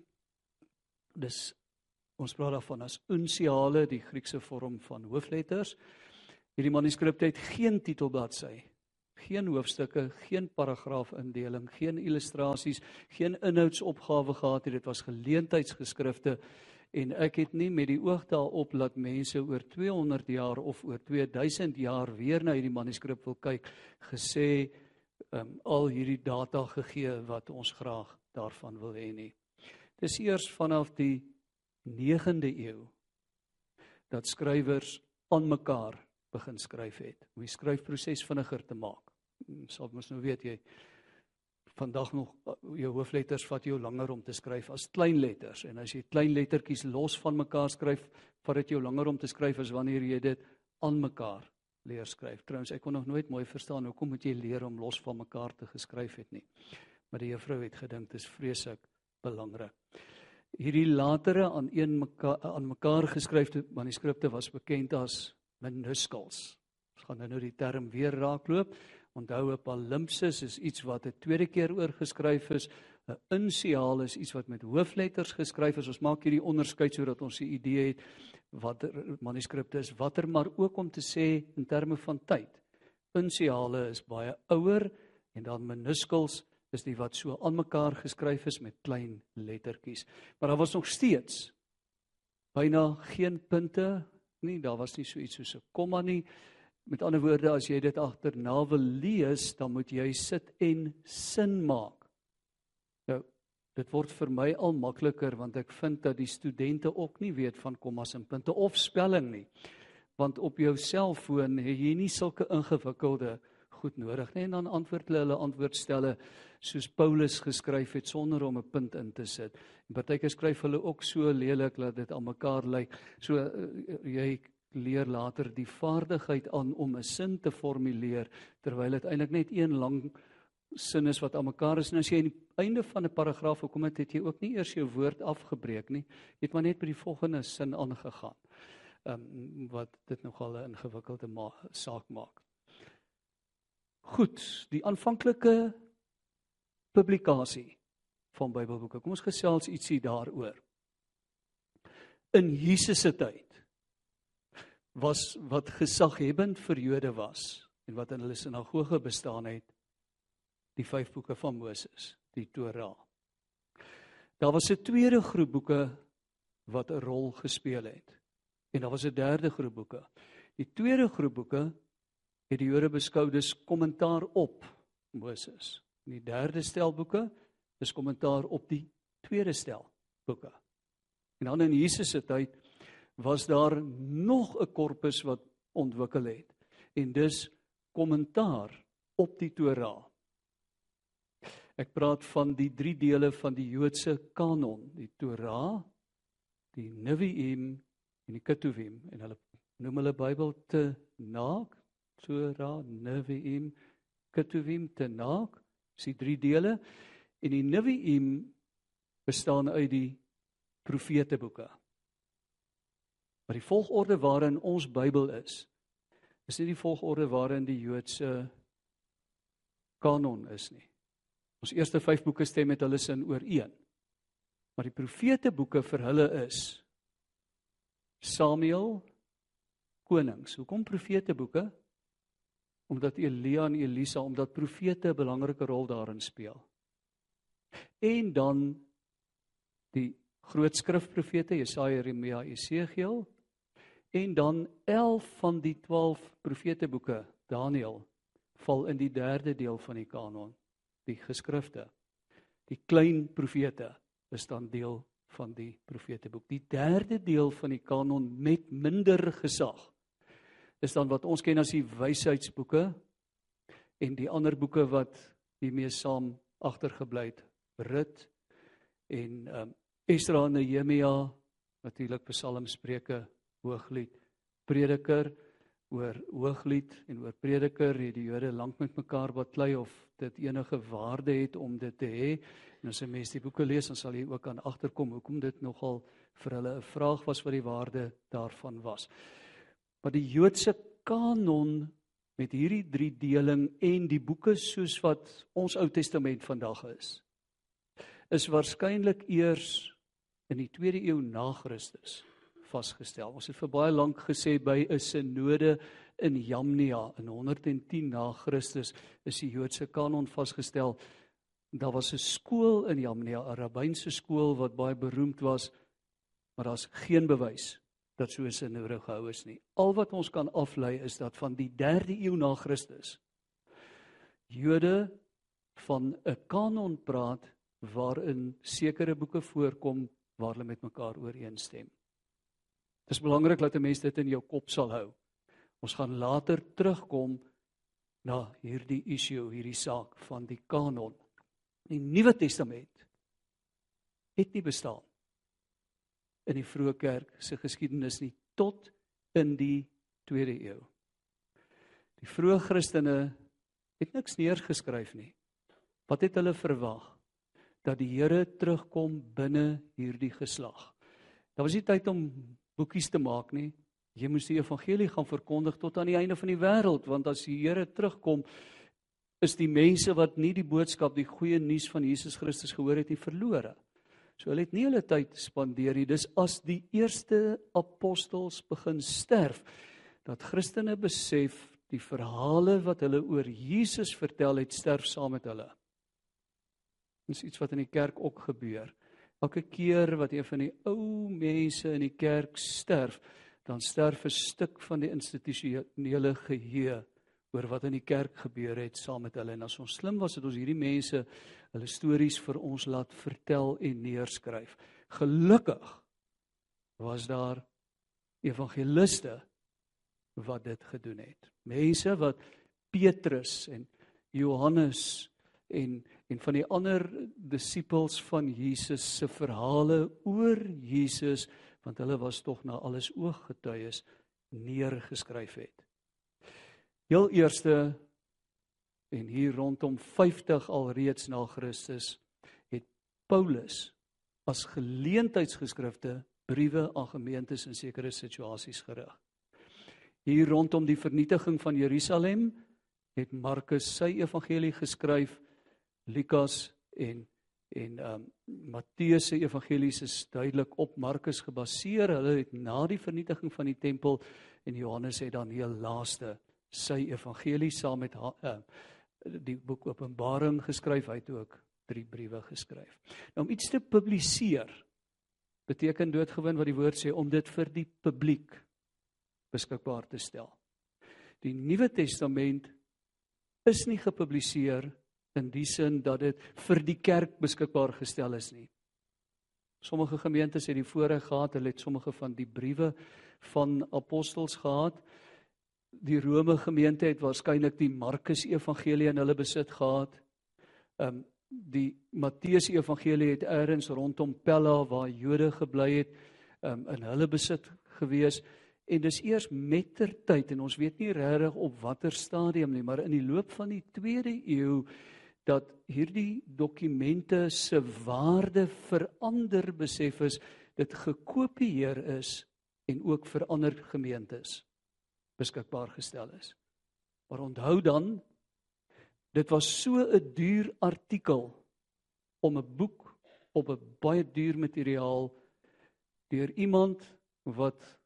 B: Dis ons praat daarvan as unsiale, die Griekse vorm van hoofletters. Hierdie manuskripte het geen titelbladsy geen hoofstukke, geen paragraafindeling, geen illustrasies, geen inhoudsopgawe gehad het. Dit was geleentheidsgeskrifte en ek het nie met die oog daarop dat mense oor 200 jaar of oor 2000 jaar weer na hierdie manuskrip wil kyk gesê um, al hierdie data gegee wat ons graag daarvan wil hê nie. Dis eers vanaf die 9de eeu dat skrywers aan mekaar begin skryf het om die skryfproses vinniger te maak. Mm, sal mos nou weet jy vandag nog uh, jou hoofletters vat jou langer om te skryf as klein letters en as jy klein lettertjies los van mekaar skryf, vat dit jou langer om te skryf as wanneer jy dit aan mekaar leer skryf. Trouens ek kon nog nooit mooi verstaan hoekom moet jy leer om los van mekaar te geskryf het nie. Maar die juffrou het gedink dit is vreeslik belangrik. Hierdie latere aan een mekaar aan mekaar geskryfde manuskripte was bekend as minuskuls. Ons gaan nou die term weer raakloop. Onthou 'n palimpsis is iets wat 'n tweede keer oorgeskryf is. 'n Insiaal is iets wat met hoofletters geskryf is. Ons maak hierdie onderskeid sodat ons 'n idee het watter manuskripte is watter, maar ook om te sê in terme van tyd. Insiale is baie ouer en dan minuskuls is die wat so aan mekaar geskryf is met klein lettertjies. Maar daar was nog steeds byna geen punte nie, daar was nie so iets soos 'n komma nie. Met ander woorde, as jy dit agterna wil lees, dan moet jy sit en sin maak. Nou, dit word vir my al makliker want ek vind dat die studente ook nie weet van kommas en punte of spelling nie. want op jou selfoon het jy nie sulke ingewikkelde goed nodig nie en dan antwoord hulle hulle antwoordstelle soos Paulus geskryf het sonder om 'n punt in te sit. En partykeer skryf hulle ook so lelik dat dit aan mekaar lyk. So uh, jy leer later die vaardigheid aan om 'n sin te formuleer terwyl dit eintlik net een lang sin is wat aan mekaar is. En as jy aan die einde van 'n paragraaf gekom het, het jy ook nie eers jou woord afgebreek nie. Jy het maar net by die volgende sin aangegaan. Ehm um, wat dit nogal 'n ingewikkelde ma saak maak. Goed, die aanvanklike publikasie van Bybelboeke. Kom ons gesels ietsie daaroor. In Jesus se tyd was wat gesaghebend vir Jode was en wat in hulle sinagoge bestaan het die vyf boeke van Moses, die Torah. Daar was 'n tweede groep boeke wat 'n rol gespeel het. En daar was 'n derde groep boeke. Die tweede groep boeke het die Jode beskou dis kommentaar op Moses. En die derde stel boeke is kommentaar op die tweede stel boeke. En dan in Jesus se tyd was daar nog 'n korpus wat ontwikkel het. En dis kommentaar op die Torah. Ek praat van die drie dele van die Joodse kanon, die Torah, die Nevi'im en die Ketuvim en hulle noem hulle Bybel te Naak, Torah, Nevi'im, Ketuvim te Naak, dis drie dele en die Nevi'im bestaan uit die profeteboeke. Maar die volgorde waarin ons Bybel is, is nie die volgorde waarin die Joodse kanon is nie. Ons eerste 5 boeke stem met hulle sin ooreen. Maar die profete boeke vir hulle is Samuel konings. Hoekom profete boeke? Omdat Elia en Elisa omdat profete 'n belangrike rol daarin speel. En dan die groot skrifprofete Jesaja, Jeremia, Esegiel en dan 11 van die 12 profete boeke Daniël val in die derde deel van die kanon die geskrifte. Die klein profete is dan deel van die profeteboek. Die derde deel van die kanon met minder gesag is dan wat ons ken as die wysheidsboeke en die ander boeke wat hiermee saam agtergebly het, Rut en um, Esra en Nehemia, natuurlik Psalms, Spreuke, Hooglied, Prediker oor Hooglied en oor Prediker het die Jode lank met mekaar baklei of dit enige waarde het om dit te hê. En as 'n mens die boeke lees, dan sal jy ook aan agterkom hoekom dit nogal vir hulle 'n vraag was wat die waarde daarvan was. Maar die Joodse kanon met hierdie drie deling en die boeke soos wat ons Ou Testament vandag is, is waarskynlik eers in die 2de eeu na Christus vasgestel. Ons het vir baie lank gesê by 'n sinode in Jamnia in 110 na Christus is die Joodse kanon vasgestel. Daar was 'n skool in Jamnia, 'n rabbynse skool wat baie beroemd was, maar daar's geen bewys dat so 'n sinode gehou is nie. Al wat ons kan aflei is dat van die 3de eeu na Christus Jode van 'n kanon praat waarin sekere boeke voorkom waar hulle met mekaar ooreenstem. Dit is belangrik dat 'n mens dit in jou kop sal hou. Ons gaan later terugkom na hierdie issue, hierdie saak van die kanon. Die Nuwe Testament het nie bestaan in die vroeë kerk se geskiedenis nie tot in die 2de eeu. Die vroeë Christene het niks neergeskryf nie. Wat het hulle verwag? Dat die Here terugkom binne hierdie geslag. Daar was nie tyd om boekies te maak nie. Jy moes die evangelie gaan verkondig tot aan die einde van die wêreld want as die Here terugkom is die mense wat nie die boodskap, die goeie nuus van Jesus Christus gehoor het nie verlore. So hulle het nie hulle tyd spandeer nie. Dis as die eerste apostels begin sterf dat Christene besef die verhale wat hulle oor Jesus vertel het sterf saam met hulle. Dis iets wat in die kerk ook gebeur. Elke keer wat een van die ou mense in die kerk sterf, dan sterf 'n stuk van die institusionele geheue oor wat in die kerk gebeur het saam met hulle. En as ons slim was, het ons hierdie mense hulle stories vir ons laat vertel en neerskryf. Gelukkig was daar evangeliste wat dit gedoen het. Mense wat Petrus en Johannes en en van die ander disippels van Jesus se verhale oor Jesus want hulle was tog na alles ooggetuies neergeskryf het. Heel eerste en hier rondom 50 alreeds na Christus het Paulus as geleentheidsgeskrifte briewe aan gemeentes in sekere situasies gerig. Hier rondom die vernietiging van Jerusalem het Markus sy evangelie geskryf, Lukas en en ehm um, Matteus se evangelies is duidelik op Markus gebaseer. Hulle het na die vernietiging van die tempel en Johannes het dan heel laaste sy evangelie saam met uh, die boek Openbaring geskryf. Hy het ook drie briewe geskryf. Nou om iets te publiseer beteken doodgewoon wat die woord sê om dit vir die publiek beskikbaar te stel. Die Nuwe Testament is nie gepubliseer in die sin dat dit vir die kerk beskikbaar gestel is nie. Sommige gemeentes het die voorreg gehad, hulle het sommige van die briewe van apostels gehad. Die Rome gemeente het waarskynlik die Markus Evangelie in hulle besit gehad. Um die Matteus Evangelie het eers rondom Pella waar Jode gebly het, um in hulle besit gewees. En dis eers mettertyd en ons weet nie regtig op watter stadium nie, maar in die loop van die 2de eeu dat hierdie dokumente se waarde verander besef is, dit gekopieer is en ook vir ander gemeentes beskikbaar gestel is. Maar onthou dan dit was so 'n duur artikel om 'n boek op 'n baie duur materiaal deur iemand wat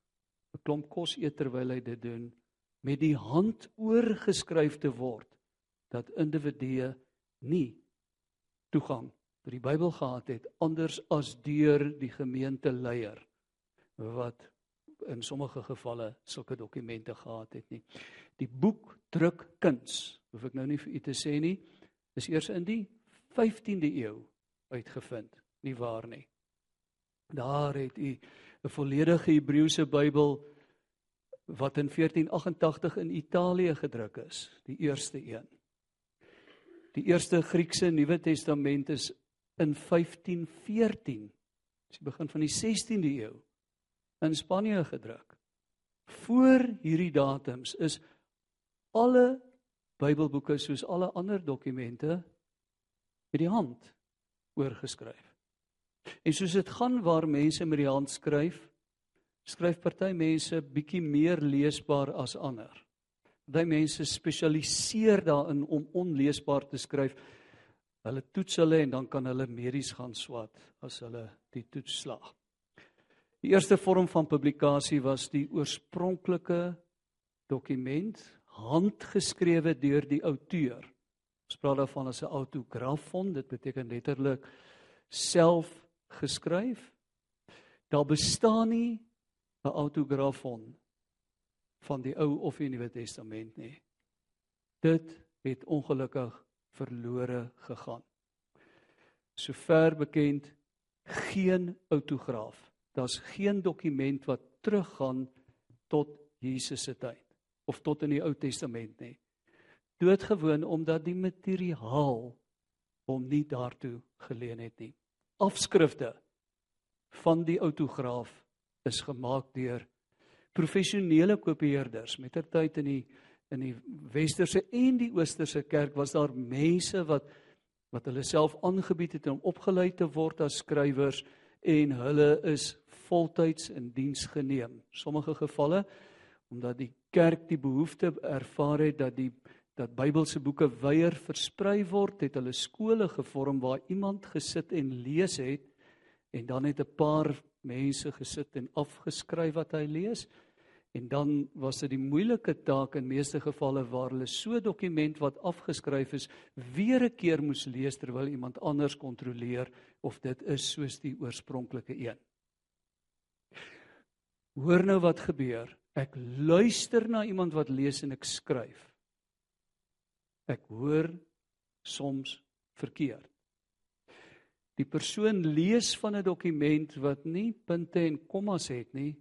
B: 'n klomp kos eet terwyl hy dit doen met die hand oorgeskryf te word dat individue nie toegang tot die Bybel gehad het anders as deur die gemeenteleier wat in sommige gevalle sulke dokumente gehad het nie. Die boek drukkuns, hoef ek nou nie vir u te sê nie, is eers in die 15de eeu uitgevind, nie waar nie. Daar het u 'n volledige Hebreëse Bybel wat in 1488 in Italië gedruk is, die eerste een. Die eerste Griekse Nuwe Testament is in 1514, dis die begin van die 16de eeu in Spanje gedruk. Voor hierdie datums is alle Bybelboeke soos alle ander dokumente met die hand oorgeskryf. En soos dit gaan waar mense met die hand skryf, skryf party mense bietjie meer leesbaar as ander. Party mense spesialiseer daarin om onleesbaar te skryf. Hulle toets hulle en dan kan hulle medies gaan swat as hulle die toets slaag. Die eerste vorm van publikasie was die oorspronklike dokument, handgeskrewe deur die outeur. Ons praat daarvan as 'n autografon, dit beteken letterlik self geskryf. Daar bestaan nie 'n autografon van die Ou of die Nuwe Testament nie. Dit het ongelukkig verlore gegaan. Sover bekend geen autograaf. Daar's geen dokument wat teruggaan tot Jesus se tyd of tot in die Ou Testament nie. Doodgewoon omdat die materiaal hom nie daartoe geleen het nie afskrifte van die autograaf is gemaak deur professionele kopieerders. Mettertyd in die in die westerse en die oosterse kerk was daar mense wat wat hulle self aangebied het om opgelei te word as skrywers en hulle is voltyds in diens geneem. Sommige gevalle omdat die kerk die behoefte ervaar het dat die dat Bybelse boeke weier versprei word, het hulle skole gevorm waar iemand gesit en lees het en dan het 'n paar mense gesit en afgeskryf wat hy lees. En dan was dit die moeilike taak in meeste gevalle waar hulle so dokument wat afgeskryf is weer 'n keer moes lees terwyl iemand anders kontroleer of dit is soos die oorspronklike een. Hoor nou wat gebeur. Ek luister na iemand wat lees en ek skryf. Ek hoor soms verkeerd. Die persoon lees van 'n dokument wat nie punte en kommas het nie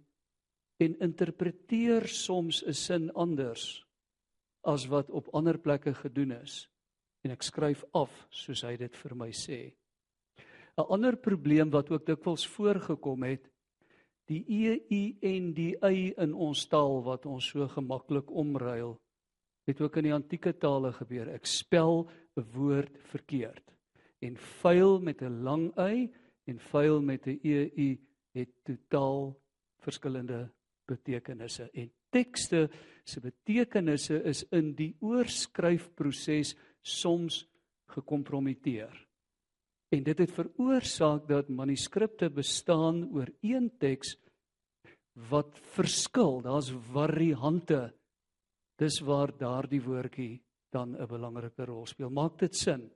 B: en interpreteer soms 'n sin anders as wat op ander plekke gedoen is en ek skryf af soos hy dit vir my sê. 'n Ander probleem wat ook dikwels voorgekom het, die e u en die y in ons taal wat ons so gemaklik omruil, het ook in die antieke tale gebeur. Ek spel 'n woord verkeerd en vuil met 'n lang y en vuil met 'n eu het totaal verskillende betekenisse en tekste se betekenisse is in die oorskryfproses soms gekompromiteer. En dit het veroorsaak dat manuskripte bestaan oor een teks wat verskil. Daar's variante. Dis waar daardie woordjie dan 'n belangrike rol speel. Maak dit sin?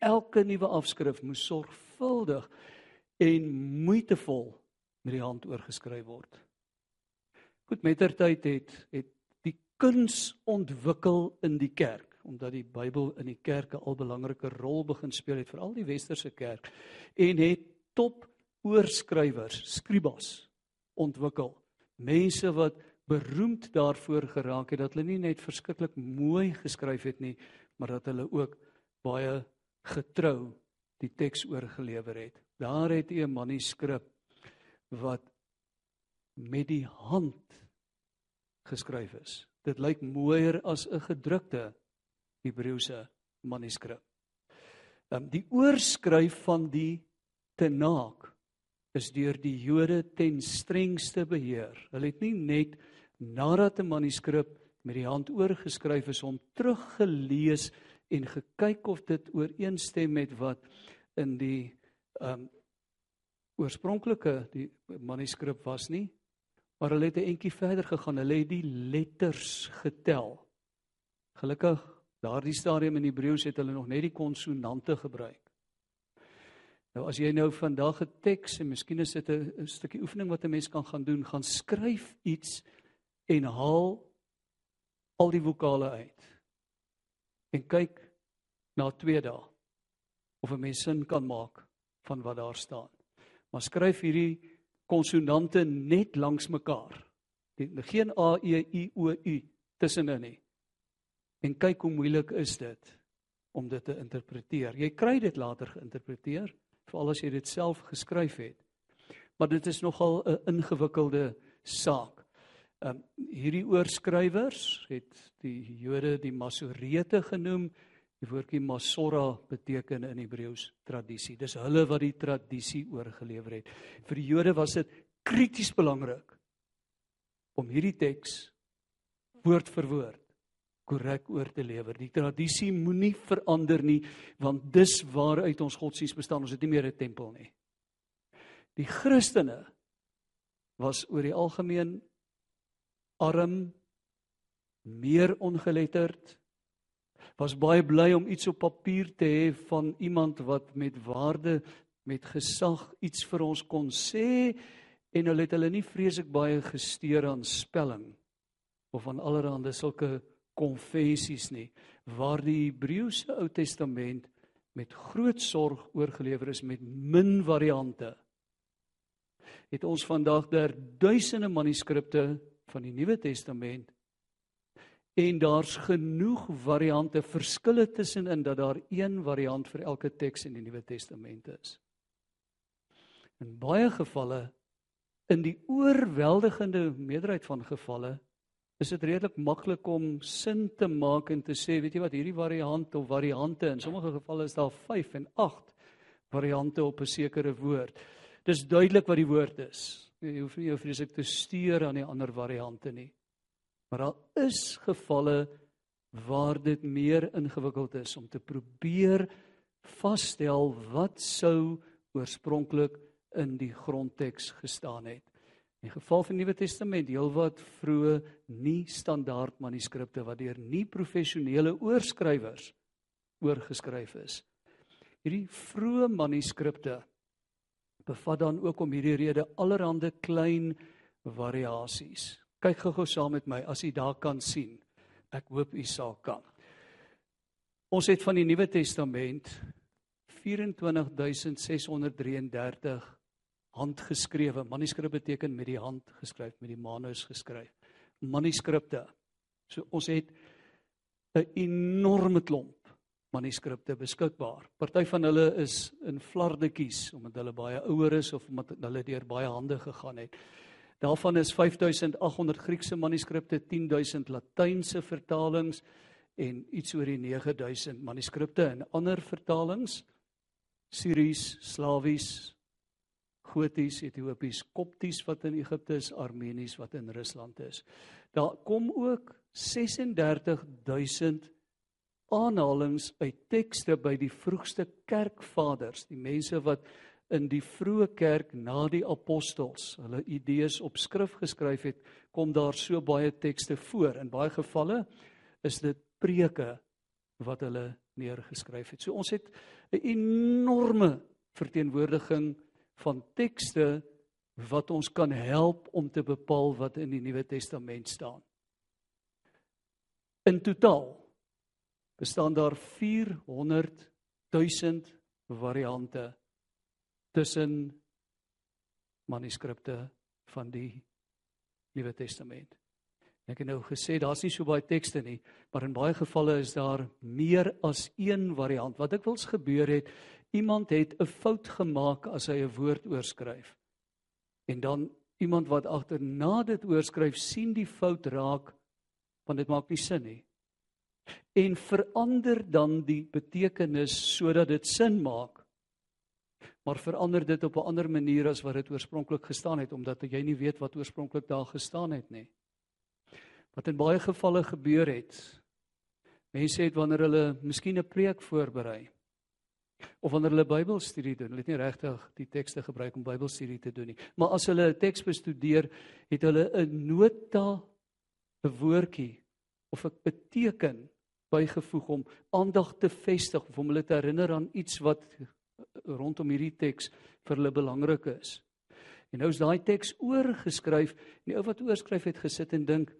B: Elke nuwe afskrif moet sorgvuldig en moeitevol met die hand oorgeskryf word. Goed, mettertyd het het die kuns ontwikkel in die kerk omdat die Bybel in die kerke al belangrike rol begin speel het veral die westerse kerk en het top oorskrywers, skribas ontwikkel. Mense wat beroemd daarvoor geraak het dat hulle nie net verskriklik mooi geskryf het nie, maar dat hulle ook baie getrou die teks oorgelewer het. Daar het jy 'n manuskrip wat met die hand geskryf is. Dit lyk mooier as 'n gedrukte Hebreëse manuskrip. Um, die oorskryf van die Tenaak is deur die Jode ten strengste beheer. Hulle het nie net nadat 'n manuskrip met die hand oorgeskryf is om teruggelees en gekyk of dit ooreenstem met wat in die um oorspronklike die manuskrip was nie maar hulle het 'n entjie verder gegaan. Hulle het die letters getel. Gelukkig daardie stadium in Hebreëus het hulle nog net die konsonante gebruik. Nou as jy nou vandag 'n teks en miskien is dit 'n stukkie oefening wat 'n mens kan gaan doen gaan skryf iets en haal al die vokale uit en kyk na 2 dae of 'n mens sin kan maak van wat daar staan maar skryf hierdie konsonante net langs mekaar. Geen a e i o u tussenin nie. En kyk hoe moeilik is dit om dit te interpreteer. Jy kry dit later geïnterpreteer, veral as jy dit self geskryf het. Maar dit is nogal 'n ingewikkelde saak. Ehm um, hierdie oorskrywers het die Jode die Masorete genoem Die woordjie Masora beteken in Hebreëus tradisie. Dis hulle wat die tradisie oorgelewer het. Vir die Jode was dit krities belangrik om hierdie teks woord vir woord korrek oor te lewer. Die tradisie moenie verander nie, want dis waaruit ons godsdienst bestaan. Ons het nie meer 'n tempel nie. Die Christene was oor die algemeen arm, meer ongeletterd, was baie bly om iets op papier te hê van iemand wat met waarde met gesag iets vir ons kon sê en hulle het hulle nie vreeslik baie gesteer aan spelling of aan allerlei sulke konvensies nie. Waar die Hebreëse Ou Testament met groot sorg oorgelewer is met min variante het ons vandag daar duisende manuskripte van die Nuwe Testament en daar's genoeg variante verskille tussenin dat daar een variant vir elke teks in die Nuwe Testament is. In baie gevalle in die oorweldigende meerderheid van gevalle is dit redelik maklik om sin te maak en te sê weet jy wat hierdie variant of variante in sommige gevalle is daar 5 en 8 variante op 'n sekere woord. Dis duidelik wat die woord is. Jy hoef nie jou vreeslik te stuur aan die ander variante nie. Maar daar is gevalle waar dit meer ingewikkeld is om te probeer vasstel wat sou oorspronklik in die grondteks gestaan het. In die geval van die Nuwe Testament, heelwat vroeë nie standaard manuskripte wat deur nie professionele oorskrywers oorgeskryf is. Hierdie vroeë manuskripte bevat dan ook om hierdie rede allerhande klein variasies. Kyk gou-gou saam met my as u daar kan sien. Ek hoop u sal kan. Ons het van die Nuwe Testament 24633 handgeskrewe. Manuskrip beteken met die hand geskryf, met die manus geskryf. Manuskripte. So ons het 'n enorme klomp manuskripte beskikbaar. Party van hulle is in flardetjies omdat hulle baie ouer is of omdat hulle deur baie hande gegaan het. Daarvan is 5800 Griekse manuskripte, 10000 Latynse vertalings en iets oor die 9000 manuskripte in ander vertalings. Syries, Slawies, Goties, Ethiopies, Kopties wat in Egipte is, Armenies wat in Rusland is. Daar kom ook 36000 aanhalinge uit tekste by die vroegste kerkvaders, die mense wat in die vroeë kerk na die apostels hulle idees op skrif geskryf het, kom daar so baie tekste voor. In baie gevalle is dit preke wat hulle neergeskryf het. So ons het 'n enorme verteenwoordiging van tekste wat ons kan help om te bepaal wat in die Nuwe Testament staan. In totaal bestaan daar 400 000 variante tussen manuskripte van die Nuwe Testament. Ek het nou gesê daar's nie so baie tekste nie, maar in baie gevalle is daar meer as een variant. Wat ek wils gebeur het, iemand het 'n fout gemaak as hy 'n woord oorskryf. En dan iemand wat agterna dit oorskryf, sien die fout raak want dit maak nie sin nie en verander dan die betekenis sodat dit sin maak. Maar verander dit op 'n ander manier as wat dit oorspronklik gestaan het omdat jy nie weet wat oorspronklik daar gestaan het nie. Wat in baie gevalle gebeur het. Mense het wanneer hulle miskien 'n preek voorberei of wanneer hulle Bybelstudie doen, hulle het nie regtig die tekste gebruik om Bybelstudie te doen nie, maar as hulle 'n teks bestudeer, het hulle 'n nota 'n woordjie of 'n beteken bygevoeg om aandag te vestig of om hulle te herinner aan iets wat rondom hierdie teks vir hulle belangrik is. En nou is daai teks oorgeskryf en die ou wat oorskryf het gesit en dink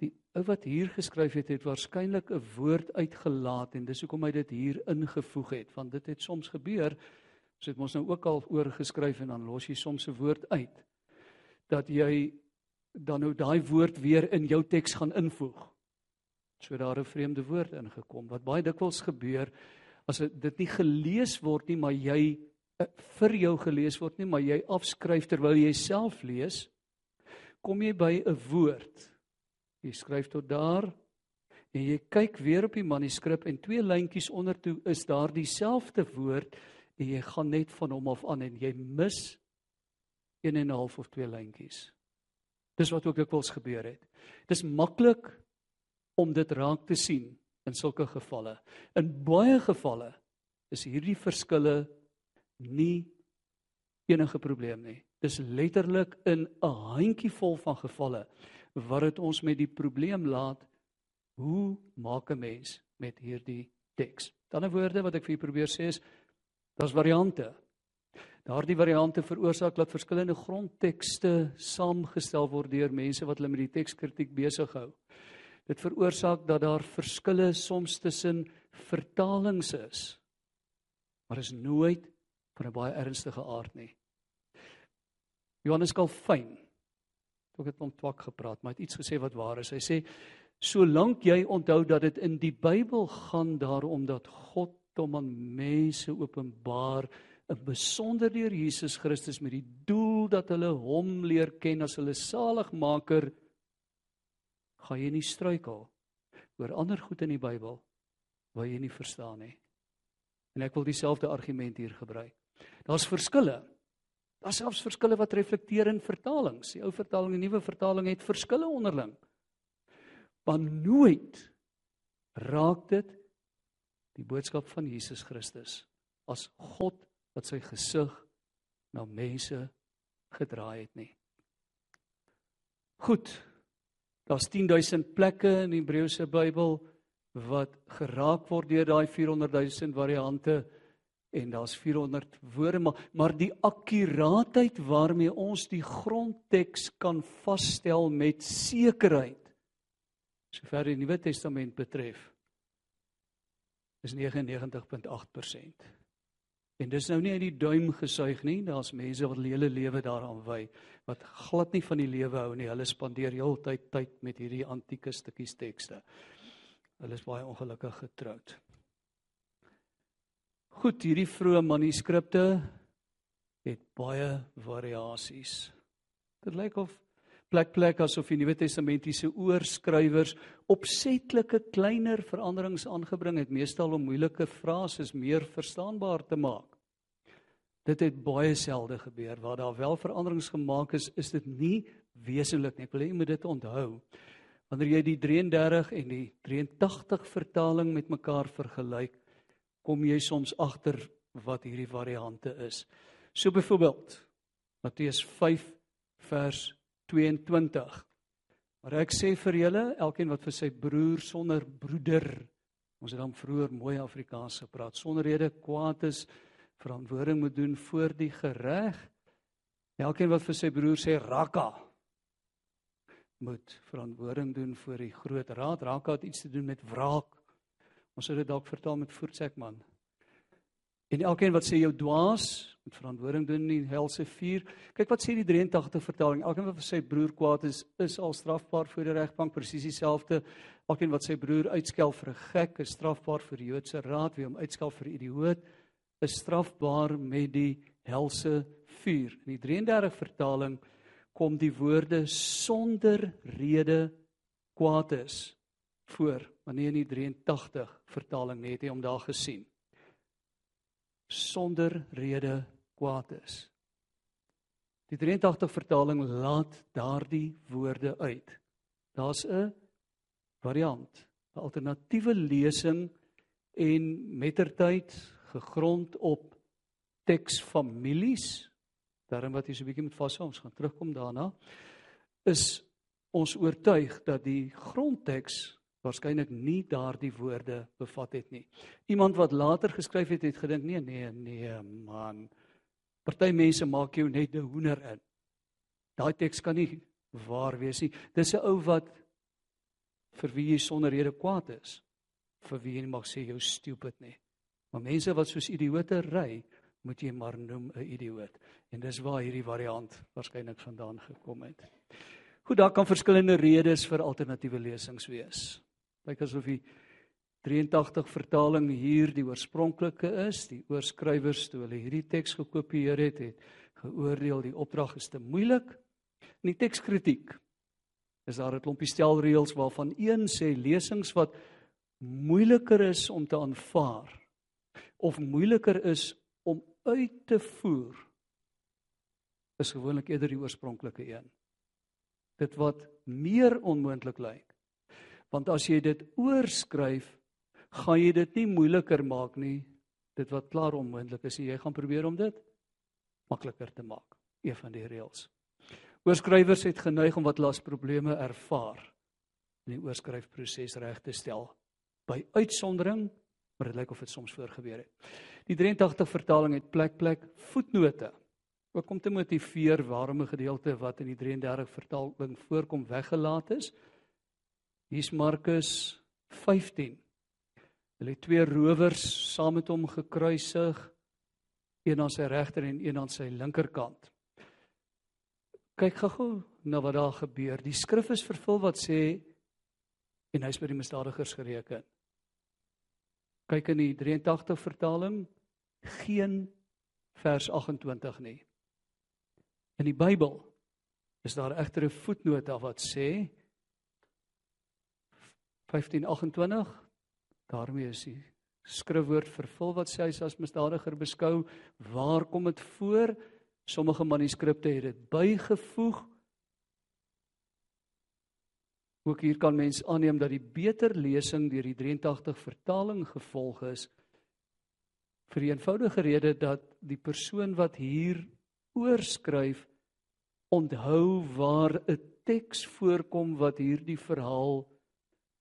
B: die ou wat hier geskryf het het waarskynlik 'n woord uitgelaat en dis hoekom hy dit hier ingevoeg het want dit het soms gebeur ons het mos nou ook al oorgeskryf en dan los jy soms 'n woord uit dat jy dan nou daai woord weer in jou teks gaan invoeg so daar 'n vreemde woord ingekom wat baie dikwels gebeur as dit nie gelees word nie maar jy eh, vir jou gelees word nie maar jy afskryf terwyl jy self lees kom jy by 'n woord. Jy skryf tot daar en jy kyk weer op die manuskrip en twee lyntjies onder toe is daar dieselfde woord en jy gaan net van hom af aan en jy mis 1 en 'n half of twee lyntjies. Dis wat ook dikwels gebeur het. Dis maklik om dit raak te sien in sulke gevalle. In baie gevalle is hierdie verskille nie enige probleem nie. Dis letterlik in 'n handjievol van gevalle wat dit ons met die probleem laat hoe maak 'n mens met hierdie teks. Dan 'n woorde wat ek vir julle probeer sê is daar's variante. Daardie variante veroorsaak dat verskillende grondtekste saamgestel word deur mense wat hulle met die tekskritiek besig hou. Dit veroorsaak dat daar verskille soms tussen vertalings is. Maar is nooit van 'n baie ernstige aard nie. Johannes Calvin het ook met twak gepraat, maar het iets gesê wat waar is. Hy sê solank jy onthou dat dit in die Bybel gaan daaroor dat God hom aan mense openbaar besonder deur Jesus Christus met die doel dat hulle hom leer ken as hulle saligmaker gaan jy nie struikel oor ander goed in die Bybel wat jy nie verstaan nie. En ek wil dieselfde argument hier gebruik. Daar's verskille. Daar's selfs verskille wat reflekteer in vertalings. Die ou vertaling en die nuwe vertaling het verskille onderling. Maar nooit raak dit die boodskap van Jesus Christus as God wat sy gesig na mense gedraai het nie. Goed, Daar's 10000 plekke in die Hebreëse Bybel wat geraak word deur daai 400000 variante en daar's 400 woorde maar maar die akkuraatheid waarmee ons die grondteks kan vasstel met sekerheid sover die Nuwe Testament betref is 99.8%. En dis nou nie uit die duim gesuig nie. Daar's mense wat hulle hele lewe daaraan wy wat glad nie van die lewe hou nie. Hulle spandeer heeltyd tyd met hierdie antieke stukkies tekste. Hulle is baie ongelukkig getroud. Goed, hierdie vroeë manuskripte het baie variasies. Dit lyk of plek plek asof die Nuwe Testamentiese oorskrywers opsetlike kleiner veranderings aangebring het, meestal om moeilike frases meer verstaanbaar te maak. Dit het baie selde gebeur waar daar wel veranderings gemaak is, is dit nie wesenlik nie. Ek wil hê jy moet dit onthou. Wanneer jy die 33 en die 83 vertaling met mekaar vergelyk, kom jy soms agter wat hierdie variante is. So byvoorbeeld Matteus 5 vers 22. Maar ek sê vir julle, elkeen wat vir sy broer sonder broeder, ons het dan vroeër mooi Afrikaans gepraat, sonder rede kwaad is, verantwoording moet doen voor die gereg. Elkeen wat vir sy broer sê raka moet verantwoording doen voor die groot raad. Raka het iets te doen met wraak. Ons sou dit dalk vertaal met voetsekman. En elkeen wat sê jou dwaas moet verantwoording doen in die helse vuur. Kyk wat sê die 83 vertaling. Elkeen wat vir sy broer kwaad is, is al strafbaar voor die regbank presies dieselfde. Elkeen wat sy broer uitskel vir 'n gek is strafbaar vir die Joodse raad, wie hom uitskel vir idioot is strafbaar met die helse vuur. In die 33 vertaling kom die woorde sonder rede kwaad is voor, maar nie in die 83 vertaling nie, het jy hom daar gesien. Sonder rede kwaad is. Die 83 vertaling laat daardie woorde uit. Daar's 'n variant, 'n alternatiewe lesing en mettertyd gegrond op teksfamilies. Daarom wat jy so 'n bietjie moet vashou, ons gaan terugkom daarna. Is ons oortuig dat die grondteks waarskynlik nie daardie woorde bevat het nie. Iemand wat later geskryf het, het gedink nee nee nee man. Party mense maak jou net 'n hoender in. Daai teks kan nie waar wees nie. Dis 'n ou wat vir wie jy sonder rede kwaad is. Vir wie jy mag sê jou stupid nie. Maar mense wat soos idioote ry, moet jy maar noem 'n idioot. En dis waar hierdie variant waarskynlik vandaan gekom het. Goed, daar kan verskillende redes vir alternatiewe lesings wees. Lyk asof die 83 vertaling hier die oorspronklike is. Die oorskrywers toe hulle hierdie teks gekopieer het, het geoordeel die opdrag is te moeilik. In die tekskritiek is daar 'n klompie stelreëls waarvan een sê lesings wat moeiliker is om te aanvaar of moeiliker is om uit te voer is gewoonlik eerder die oorspronklike een. Dit wat meer onmoontlik lyk. Want as jy dit oorskryf, gaan jy dit nie moeiliker maak nie. Dit wat klaar onmoontlik is, jy gaan probeer om dit makliker te maak. Een van die reëls. Oorskrywers het geneig om wat las probleme ervaar in die oorskryfproses reg te stel. By uitsondering maar dit lyk of dit soms voorgebeur het. Die 83 vertaling het plek plek voetnote. Ook om te motiveer waarom 'n gedeelte wat in die 33 vertaling voorkom weggelaat is. Hier's Markus 15. Hulle het twee rowers saam met hom gekruisig, een aan sy regter en een aan sy linkerkant. Kyk gou-gou na wat daar gebeur. Die skrif is vervul wat sê en hy's by die misdadigers gereken kyk in die 83 vertaling geen vers 28 nie. In die Bybel is daar egter 'n voetnota wat sê 1528 daarmee is die skrifwoord vervul wat sê hy as misdadiger beskou. Waar kom dit voor? Sommige manuskripte het dit bygevoeg Ook hier kan mens aanneem dat die beter lesing deur die 83 vertaling gevolg is vir die eenvoudige rede dat die persoon wat hier oorskryf onthou waar 'n teks voorkom wat hierdie verhaal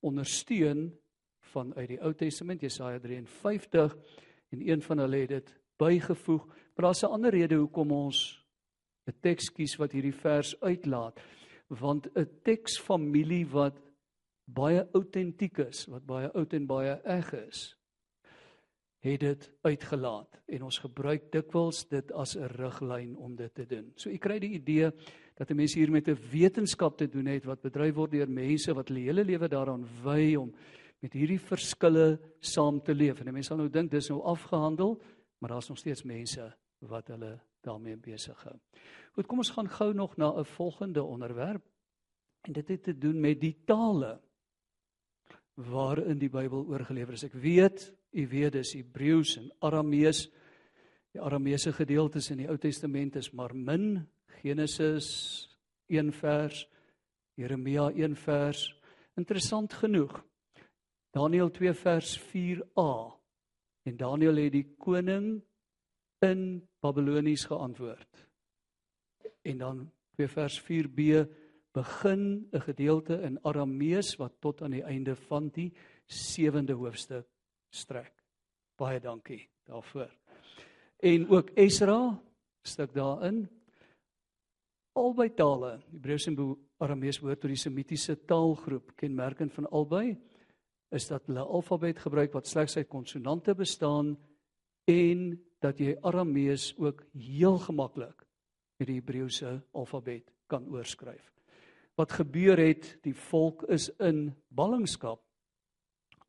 B: ondersteun vanuit die Ou Testament Jesaja 53 en een van hulle het dit bygevoeg. Maar daar's 'n ander rede hoekom ons 'n teks kies wat hierdie vers uitlaat want 'n teksfamilie wat baie autentiek is, wat baie oud en baie eg is, het dit uitgelaat en ons gebruik dikwels dit as 'n riglyn om dit te doen. So u kry die idee dat 'n mens hier met 'n wetenskap te doen het wat bedryf word deur mense wat hulle hele lewe daaraan wy om met hierdie verskille saam te leef. En mense sal nou dink dis nou afgehandel, maar daar's nog steeds mense wat hulle daarmee besig hou. Goed, kom ons gaan gou nog na 'n volgende onderwerp. En dit het te doen met die tale waarin die Bybel oorgelewer is. Ek weet, u weet dis Hebreëus en Aramees. Die Arameese gedeeltes in die Ou Testament is maar min Genesis 1 vers, Jeremia 1 vers. Interessant genoeg. Daniël 2 vers 4a. En Daniël het die koning in Babilonies geantwoord. En dan 2 vers 4b begin 'n gedeelte in Aramees wat tot aan die einde van die 7de hoofstuk strek. Baie dankie daarvoor. En ook Esra stuk daarin. Albei tale, Hebreëus en Aramees behoort tot die Semitiese taalgroep. Kenmerkend van albei is dat hulle alfabet gebruik wat slegs uit konsonante bestaan en dat jy Aramees ook heel gemaklik met die Hebreëse alfabet kan oorskryf wat gebeur het, die volk is in ballingskap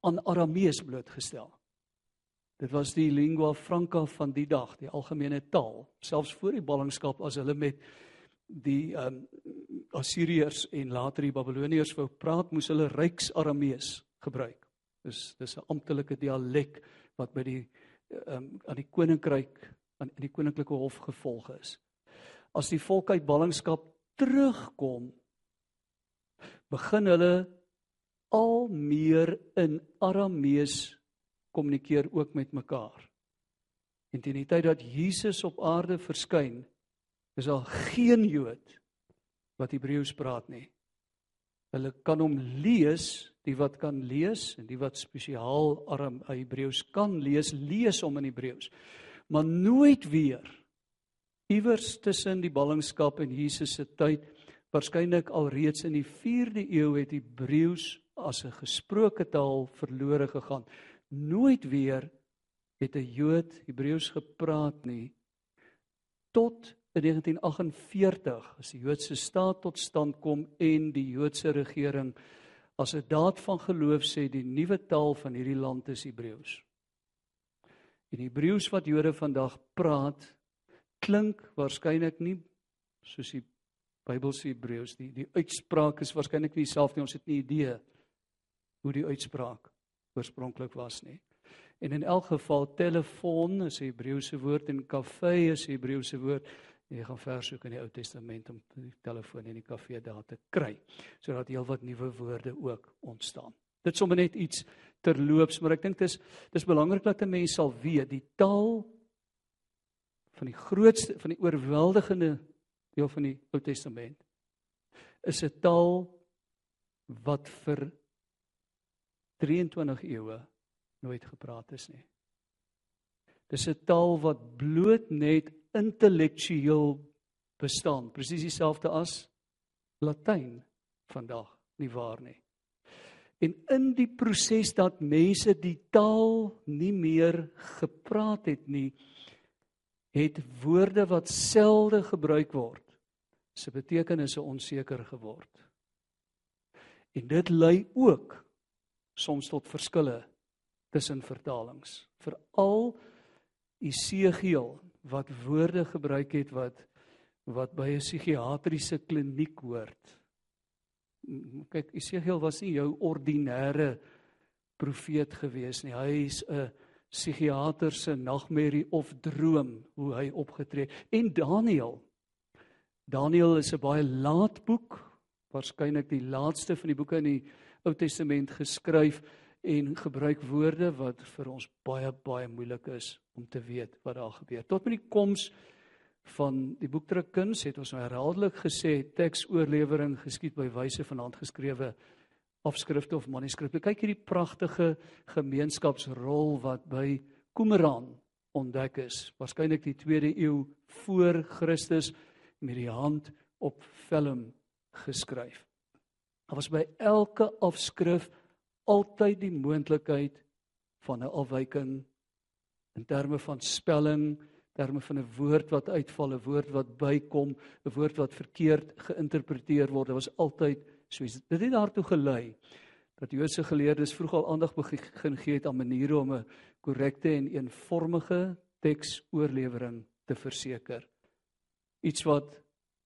B: aan Aramees blootgestel. Dit was die lingua franca van die dag, die algemene taal, selfs voor die ballingskap as hulle met die ehm um, Assiriërs en later die Babiloniërs wou praat, moes hulle ryks Aramees gebruik. Dis dis 'n amptelike dialek wat by die um, aan die koninkryk aan die koninklike hof gevolg is. As die volk uit ballingskap terugkom begin hulle al meer in Aramees kommunikeer ook met mekaar. En teen die tyd dat Jesus op aarde verskyn, is daar geen Jood wat Hebreëus praat nie. Hulle kan hom lees, die wat kan lees en die wat spesiaal Aram Hebreëus kan lees, lees hom in Hebreëus. Maar nooit weer iewers tussen die ballingskap en Jesus se tyd Waarskynlik alreeds in die 4de eeu het Hebreëus as 'n gesproke taal verlore gegaan. Nooit weer het 'n Jood Hebreëus gepraat nie tot in 1948 as die Joodse staat tot stand kom en die Joodse regering as 'n daad van geloof sê die nuwe taal van hierdie land is Hebreëus. En Hebreëus wat Jode vandag praat klink waarskynlik nie soos die Bybelse Hebreëus. Die die uitspraak is waarskynlik nie dieselfde nie. Ons het nie idee hoe die uitspraak oorspronklik was nie. En in elk geval telefoon is 'n Hebreëse woord en kafee is 'n Hebreëse woord. Jy gaan vers soek in die Ou Testament om die telefoon en die kafee daar te kry sodat heelwat nuwe woorde ook ontstaan. Dit sommer net iets terloops, maar ek dink dis dis belangrik dat 'n mens sal weet die taal van die grootste van die oorweldigende deel van die Ou Testament is 'n taal wat vir 23 eeue nooit gepraat is nie. Dis 'n taal wat bloot net intellektueel bestaan, presies dieselfde as Latyn vandag, nie waar nie. En in die proses dat mense die taal nie meer gepraat het nie, het woorde wat selde gebruik word se betekenisse onseker geword. En dit lei ook soms tot verskille tussen vertalings. Veral Esegiel wat woorde gebruik het wat wat by 'n psigiatriese kliniek hoort. Kyk, Esegiel was nie jou ordinêre profeet gewees nie. Hy's 'n psigiater se nagmerrie of droom hoe hy opgetree en Daniël Daniël is 'n baie laat boek, waarskynlik die laaste van die boeke in die Ou Testament geskryf en gebruik woorde wat vir ons baie baie moeilik is om te weet wat daar gebeur. Tot met die koms van die boekdrukkuns het ons nou herhaaldelik gesê teksoorlewering geskied by wyse van handgeskrewe afskrifte of manuskripte. Kyk hierdie pragtige gemeenskapsrol wat by Qumran ontdek is, waarskynlik die 2de eeu voor Christus met die hand op vellum geskryf. Daar was by elke afskrif altyd die moontlikheid van 'n afwyking in terme van spelling, terme van 'n woord wat uitval, 'n woord wat bykom, 'n woord wat verkeerd geïnterpreteer word. Dit was altyd so. Dit het daartoe gelei dat Joodse geleerdes vroeg al aandag begin gee aan maniere om 'n korrekte en eenvormige teksoorlewering te verseker. Iets wat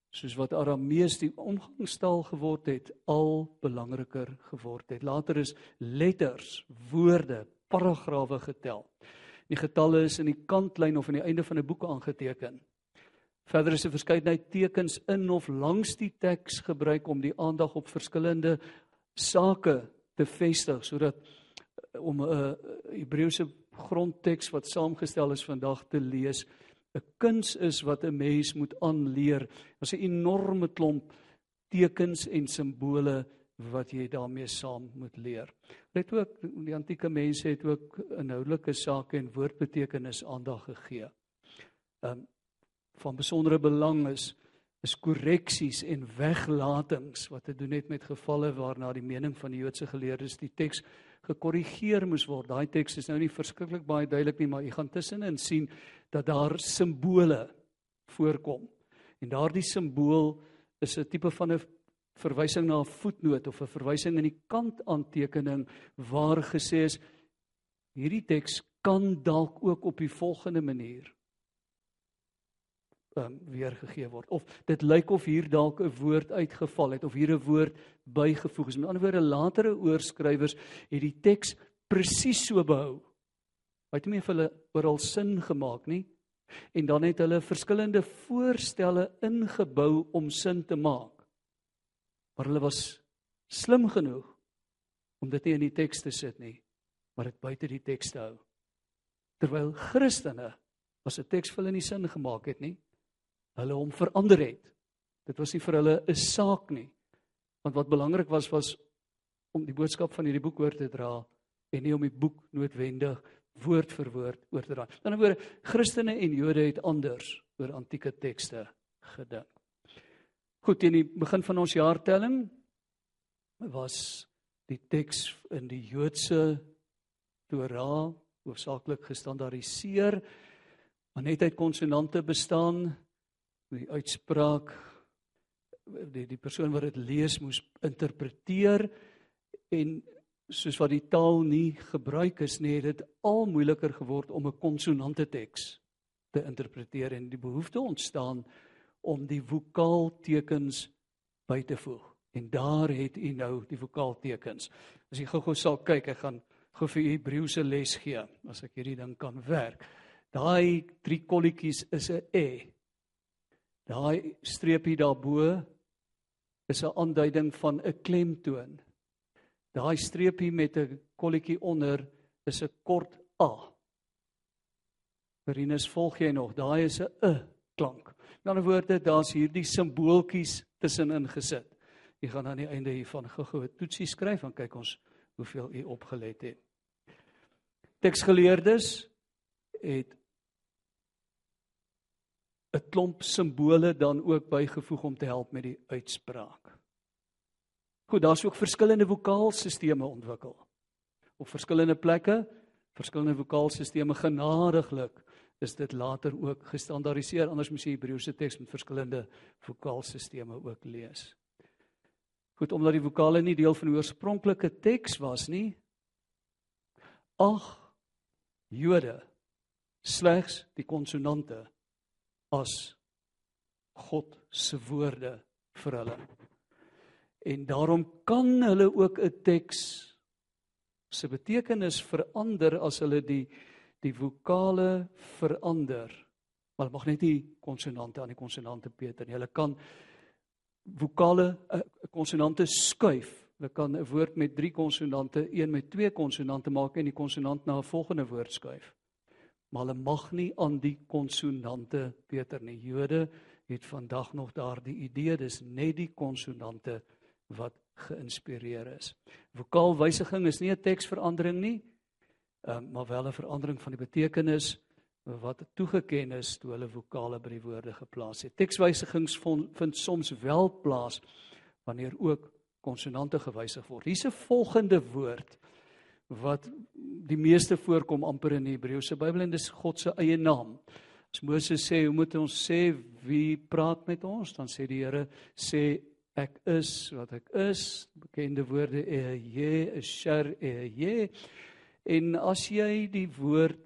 B: soos wat Aramees die omgangstaal geword het, al belangriker geword het. Later is letters, woorde, paragrawe getel. Die getalle is in die kantlyn of aan die einde van 'n boek aangeteken. Verder is 'n verskeidenheid tekens in of langs die teks gebruik om die aandag op verskillende sake te vestig sodat eh, om 'n Hebreëse grondteks wat saamgestel is vandag te lees 'n kuns is wat 'n mens moet aanleer. Daar's 'n enorme klomp tekens en simbole wat jy daarmee saam moet leer. Net ook die antieke mense het ook inhoudelike sake en woordbetekenis aandag gegee. Um van besondere belang is is korreksies en weglatings wat te doen het met gevalle waarna die mening van die Joodse geleerdes die teks gekorrigeer moes word. Daai teks is nou nie verskriklik baie duidelik nie, maar jy gaan tussenin sien dat daar simbole voorkom. En daardie simbool is 'n tipe van 'n verwysing na 'n voetnoot of 'n verwysing in die kantaantekening waar gesê is hierdie teks kan dalk ook op die volgende manier um, weergegee word of dit lyk of hier dalk 'n woord uitgeval het of hier 'n woord bygevoeg is. Met ander woorde, latere oorskrywers het die teks presies so behou. Hy het nie meer vir hulle oral sin gemaak nie. En dan het hulle verskillende voorstelle ingebou om sin te maak. Maar hulle was slim genoeg om dit nie in die teks te sit nie, maar dit buite die teks te hou. Terwyl Christene as 'n teks vir hulle nie sin gemaak het nie, hulle hom verander het. Dit was nie vir hulle 'n saak nie. Want wat belangrik was was om die boodskap van hierdie boek oor te dra en nie om die boek noodwendig woord vir woord oor te dra. Aan die ander woorde, Christene en Jode het anders oor antieke tekste gedink. Goed, in die begin van ons jaartelling was die teks in die Joodse Torah hoofsaaklik gestandaardiseer, maar net uit konsonante bestaan die uitspraak die die persoon wat dit lees moes interpreteer en soos wat die taal nie gebruik is nie het dit al moeiliker geword om 'n konsonante teks te interpreteer en die behoefte ontstaan om die vokaaltekens by te voeg. En daar het u nou die vokaaltekens. As jy gou-gou sal kyk ek gaan gou vir u Hebreëse les gee as ek hierdie ding kan werk. Daai drie kolletjies is 'n e. Daai streepie daarbo is 'n aanduiding van 'n klemtoon. Daai streepie met 'n kolletjie onder is 'n kort a. Marinus, volg jy nog? Daai is 'n e klank. In ander woorde, daar's hierdie simbooltjies tussenin gesit. Jy gaan aan die einde hiervan gou-gou 'n toetsie skryf en kyk ons hoeveel u opgelet het. Teksgeleerdes het 'n klomp simbole dan ook bygevoeg om te help met die uitspraak. Goed, daar's ook verskillende vokaalstelsels ontwikkel. Op verskillende plekke, verskillende vokaalstelsels genadiglik is dit later ook gestandaardiseer. Anders moet jy Hebreëse teks met verskillende vokaalstelsels ook lees. Goed, omdat die vokale nie deel van die oorspronklike teks was nie, ag Jode slegs die konsonante as God se woorde vir hulle. En daarom kan hulle ook 'n teks se betekenis verander as hulle die die vokale verander. Maar hulle mag net nie konsonante aan die konsonante Peter nie. Hulle kan vokale 'n konsonante skuif. Hulle kan 'n woord met 3 konsonante, een met 2 konsonante maak en die konsonant na 'n volgende woord skuif maar hulle mag nie aan die konsonante Peter nie. Jode het vandag nog daardie idee, dis net die konsonante wat geïnspireer is. Vokaalwysiging is nie 'n teksverandering nie, um, maar wel 'n verandering van die betekenis wat toegeken is toe hulle vokale by die woorde geplaas het. Tekswysigings vind soms wel plaas wanneer ook konsonante gewysig word. Hier's 'n volgende woord wat die meeste voorkom amper in die Hebreëse Bybel en dis God se eie naam. As Moses sê, hoe moet ons sê wie praat met ons? Dan sê die Here sê ek is wat ek is. Bekende woorde Ehyeh, Esher, Ehyeh. En as jy die woord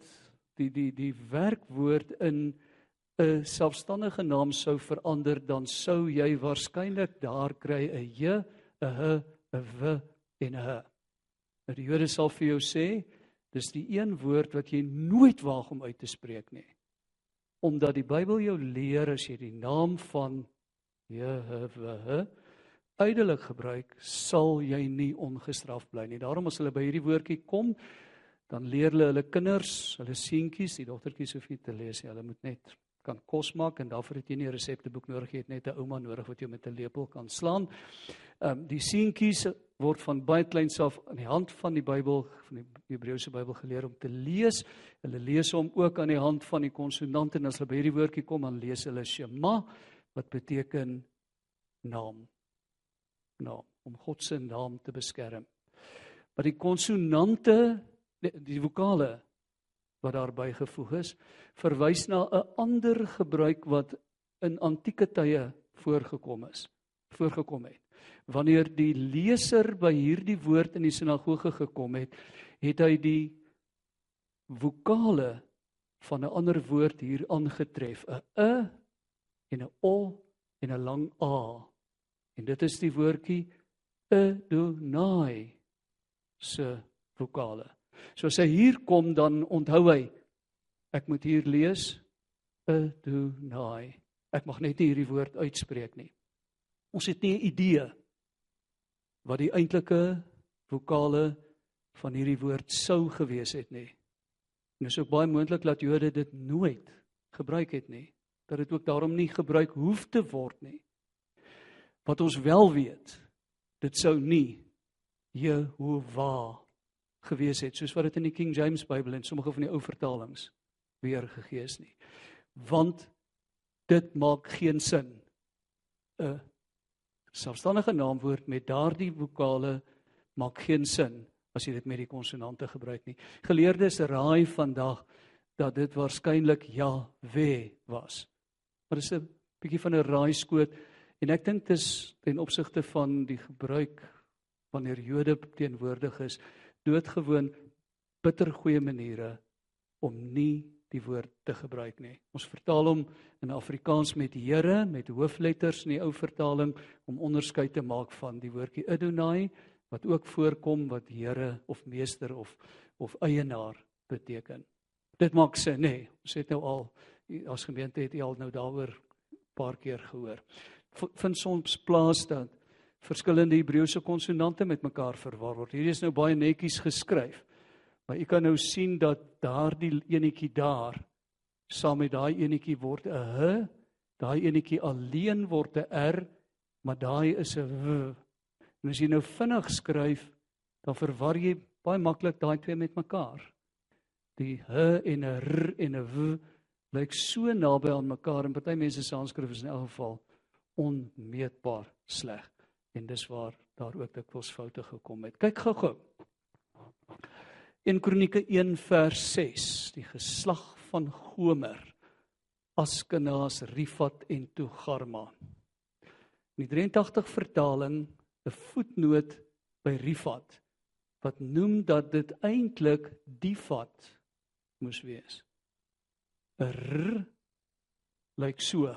B: die die die werkwoord in 'n selfstandige naam sou verander, dan sou jy waarskynlik daar kry 'n j, 'n h, 'n w en 'n h. Nou die Jode sal vir jou sê, dis die een woord wat jy nooit waag om uit te spreek nie. Omdat die Bybel jou leer as jy die naam van Jehwe uitelik gebruik, sal jy nie ongestraf bly nie. Daarom as hulle by hierdie woordjie kom, dan leer hulle hulle kinders, hulle seentjies, die dogtertjies hoef nie te lees nie. Hulle moet net kan kos maak en daarvoor het jy nie 'n resepteboek nodig jy het net 'n ouma nodig wat jou met 'n lepel kan slaan. Ehm um, die seentjies word van baie kleins af aan die hand van die Bybel van die Hebreëse Bybel geleer om te lees. Hulle lees hom ook aan die hand van die konsonante en as hulle by hierdie woordjie kom dan lees hulle Shema wat beteken naam. Naam om God se naam te beskerm. Maar die konsonante die, die vokale wat daarby gevoeg is, verwys na 'n ander gebruik wat in antieke tye voorgekom is, voorgekom het. Wanneer die leser by hierdie woord in die sinagoge gekom het, het hy die vokale van 'n ander woord hier aangetref, 'n e en 'n o en 'n lang a. En dit is die woordjie Adonai se vokale. So as hy hier kom dan onthou hy ek moet hier lees Adonai. Ek mag net nie hierdie woord uitspreek nie. Ons het nie 'n idee wat die eintlike vokale van hierdie woord sou gewees het nie. En is ook baie moontlik dat Jode dit nooit gebruik het nie, dat dit ook daarom nie gebruik hoef te word nie. Wat ons wel weet, dit sou nie Jehovah gewees het soos wat dit in die King James Bybel en sommige van die ou vertalings weergegee is nie. Want dit maak geen sin. 'n selfstandige naamwoord met daardie vokale maak geen sin as jy dit met die konsonante gebruik nie. Geleerdes raai vandag dat dit waarskynlik Jahwe was. Maar dis 'n bietjie van 'n raaiskoot en ek dink dis ten opsigte van die gebruik wanneer Jode teenwoordig is, doodgewoon bittergoeie maniere om nie die woord te gebruik nie. Ons vertaal hom in Afrikaans met Here met hoofletters in die ou vertaling om onderskeid te maak van die woordjie Adonai wat ook voorkom wat Here of meester of of eienaar beteken. Dit maak sin nê. Nee, ons het nou al as gemeente het jy al nou daaroor 'n paar keer gehoor. Vind soms plaas dat verskillende Hebreëse konsonante met mekaar verwar word. Hierdie is nou baie netjies geskryf. Maar u kan nou sien dat daardie enetjie daar saam met daai enetjie word 'n h, daai enetjie alleen word 'n r, maar daai is 'n w. En as jy nou vinnig skryf, dan verwar jy baie maklik daai twee met mekaar. Die h en 'n r en 'n w lyk so naby aan mekaar en party mense se Sanskrief is in elk geval onmeetbaar sleg en dis waar daar ook dikwels foute gekom het. Kyk gou-gou. 1 Kronieke 1 vers 6, die geslag van Gomer, Askenas, Rifat en Togarma. In die 83 vertaling 'n voetnoot by Rifat wat noem dat dit eintlik Difat moes wees. 'n R lyk so.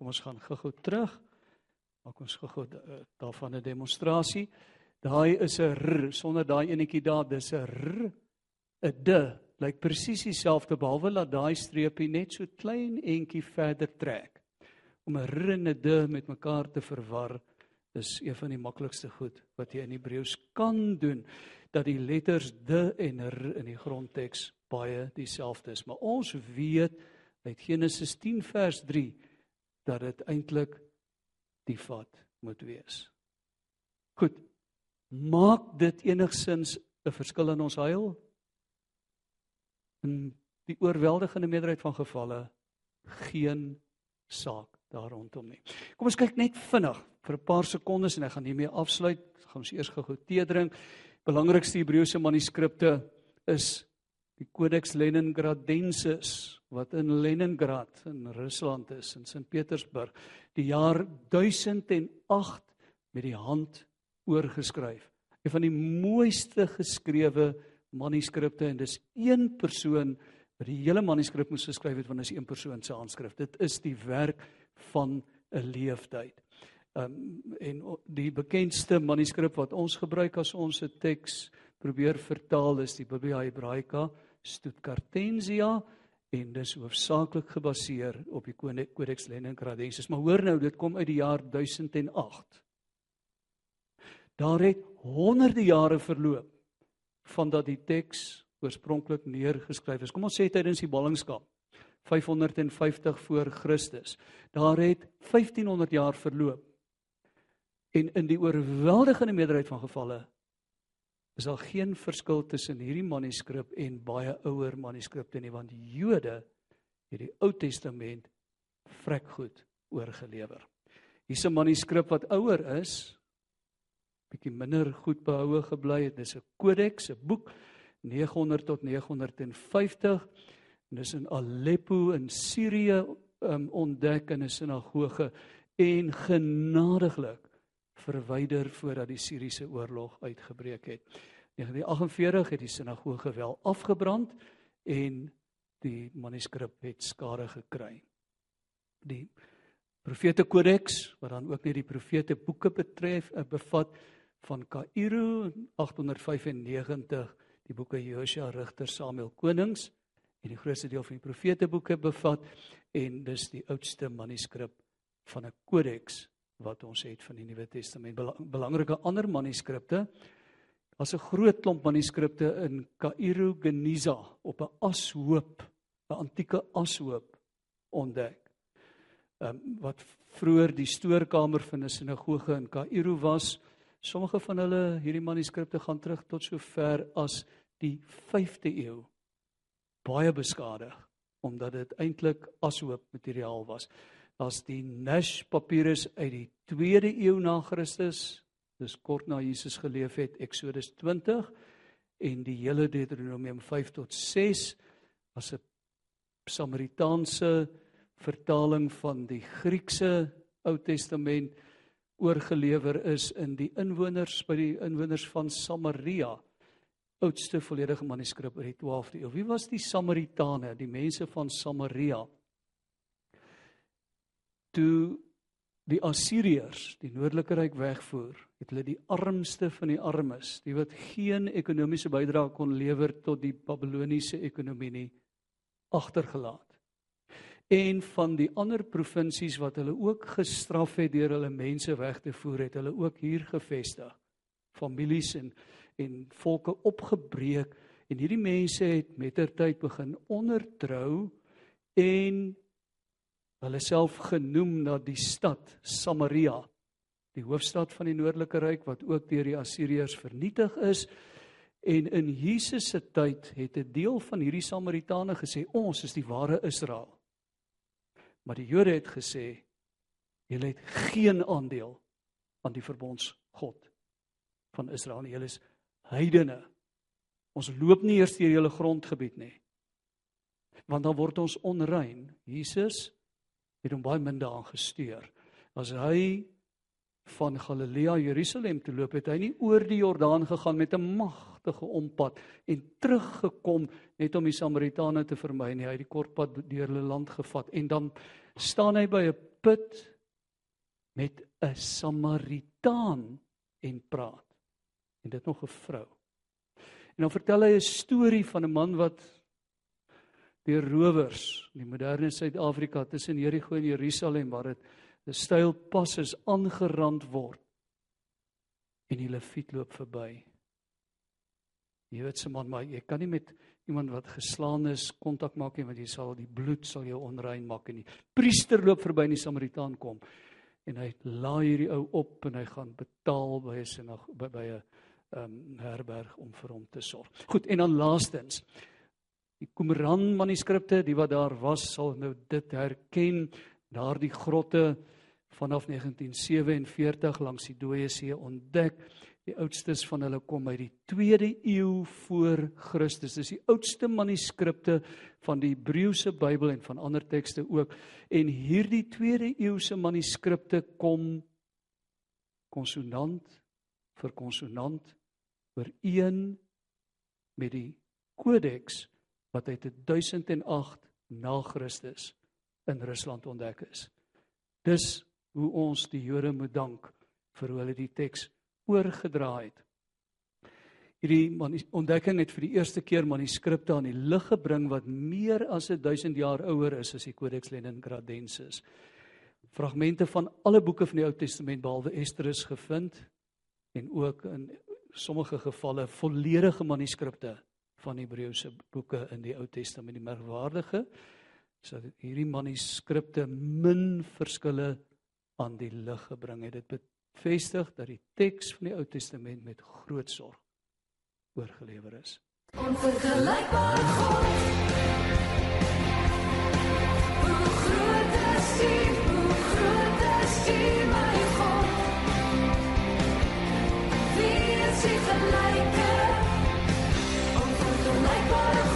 B: Kom ons gaan gou-gou terug. Maak ons gou-gou eh, daarvan 'n demonstrasie. Daai is 'n r sonder daai enetjie daar, dis 'n r 'n d lyk presies dieselfde behalwe dat daai streepie net so klein entjie verder trek. Om 'n r en 'n d met mekaar te verwar is een van die maklikste goed wat jy in Hebreëus kan doen dat die letters d en r in die grondteks baie dieselfde is. Maar ons weet uit Genesis 10 vers 3 dat dit eintlik die vat moet wees. Goed. Maak dit enigsins 'n verskil in ons heil? In die oorweldigende meerderheid van gevalle geen saak daar rondom nie. Kom ons kyk net vinnig vir 'n paar sekondes en ek gaan hiermee afsluit. Gaan ons eers gou-gou tee drink belangrikste Hebreëse manuskripte is die Codex Leningradensis wat in Leningrad in Rusland is in Sint Petersburg die jaar 1008 met die hand oorgeskryf. Een van die mooiste geskrewe manuskripte en dis een persoon wat die hele manuskrip moes geskryf het want dit is een persoon se handskrif. Dit is die werk van 'n leeftyd. Ehm um, en die bekendste manuskrip wat ons gebruik as ons 'n teks probeer vertaal is die Biblia Hebraica Stuttgartensia en dis hoofsaaklik gebaseer op die Codex Leningradensis. Maar hoor nou, dit kom uit die jaar 1008. Daar het honderde jare verloop van dat die teks oorspronklik neergeskryf is. Kom ons sê tydens die ballingskap 550 voor Christus. Daar het 1500 jaar verloop. En in die oorweldigende meerderheid van gevalle is daar geen verskil tussen hierdie manuskrip en baie ouer manuskripte nie want die Jode het die Ou Testament vrek goed oorgelewer. Hier's 'n manuskrip wat ouer is, bietjie minder goed behoue gebly het. Dis 'n kodeks, 'n boek 900 tot 950 en dis in Aleppo in Sirië um, ontdek in 'n sinagoge en genadiglik verwyder voordat die Siriëse oorlog uitgebreek het. 1948 het die sinagoge wel afgebrand en die manuskrip het skade gekry. Die Profete Kodeks wat dan ook net die profete boeke betref, eh, bevat van Kairo 895 die boeke Josua, Rigter, Samuel, Konings en die grootste deel van die profete boeke bevat en dis die oudste manuskrip van 'n kodeks wat ons het van die Nuwe Testament. Belangrike ander manuskripte. Daar's 'n groot klomp manuskripte in Kaïro Geniza op 'n ashoop, 'n antieke ashoop ontdek. Ehm um, wat vroeër die stoorkamer van 'n sinagoge in Kaïro was. Sommige van hulle hierdie manuskripte gaan terug tot so ver as die 5de eeu. Baie beskadig omdat dit eintlik ashoop materiaal was. Daar's die Nash papirus uit die 2de eeu na Christus. Dis kort na Jesus geleef het, Eksodus 20 en die hele Deuteronomium 5 tot 6 as 'n Samaritaanse vertaling van die Griekse Ou Testament oorgelewer is in die inwoners by die inwoners van Samaria oudste volledige manuskrip uit die 12de eeu. Wie was die Samaritane, die mense van Samaria? Toe die Assiriërs die noordelike ryk wegvoer, het hulle die armste van die armes, die wat geen ekonomiese bydrae kon lewer tot die Babiloniese ekonomie nie, agtergelaat. En van die ander provinsies wat hulle ook gestraf het deur hulle mense weg te voer, het hulle ook hier gevestig. Families en en volke opgebreek en hierdie mense het mettertyd begin ondertrou en hulle self genoem na die stad Samaria, die hoofstad van die noordelike ryk wat ook deur die Assiriërs vernietig is. En in Jesus se tyd het 'n deel van hierdie Samaritane gesê ons is die ware Israel. Maar die Jode het gesê julle het geen aandeel aan die verbonds God van Israel nie. Julle is heidene. Ons loop nie eers deur julle grondgebied nie. Want dan word ons onrein. Jesus het hom baie minder aangesteer. As hy van Galilea Jerusalem toe loop, het hy nie oor die Jordaan gegaan met 'n magtige ompad en teruggekom net om die Samaritane te vermy nie. Hy het die kort pad deur hulle land gevat en dan staan hy by 'n put met 'n Samaritaan en praat. En dit nog 'n vrou. En dan vertel hy 'n storie van 'n man wat deur rowers in die moderne Suid-Afrika tussen Jerigo en Jerusalem waar dit 'n styl pas is aangerand word en die leviet loop verby. Jy weet se man maar jy kan nie met iemand wat geslaan is kontak maak nie want jy sal die bloed sal jou onrein maak en die priester loop verby en die Samaritaan kom en hy laai hierdie ou op en hy gaan betaal by 'n sinag by, 'n um, herberg om vir hom te sorg. Goed en dan laastens die Qumran manuskripte, die wat daar was, sal nou dit herken, daardie grotte vanaf 1947 langs die Dooie See ontdek Die oudstes van hulle kom uit die 2de eeu voor Christus. Dis die oudste manuskripte van die Hebreëse Bybel en van ander tekste ook. En hierdie 2de eeuse manuskripte kom konsonant vir konsonant ooreen met die kodeks wat uit 1008 na Christus in Rusland ontdek is. Dis hoe ons die Jode moet dank vir hoe hulle die teks oorgedra het. Hierdie ontdekking het vir die eerste keer manuskripte aan die lig gebring wat meer as 1000 jaar ouer is as die Codex Leningradensis. Fragmente van alle boeke van die Ou Testament behalwe Ester is gevind en ook in sommige gevalle volledige manuskripte van Hebreëse boeke in die Ou Testament. Die merkwaardige is dat hierdie manuskripte min verskille aan die lig gebring het. Dit bevestig dat die teks van die Ou Testament met groot sorg oorgelewer is.
A: Onvergelijkbare God. Hoe groot is U, hoe groot is U, my God. Wie is U gelijke? Michael.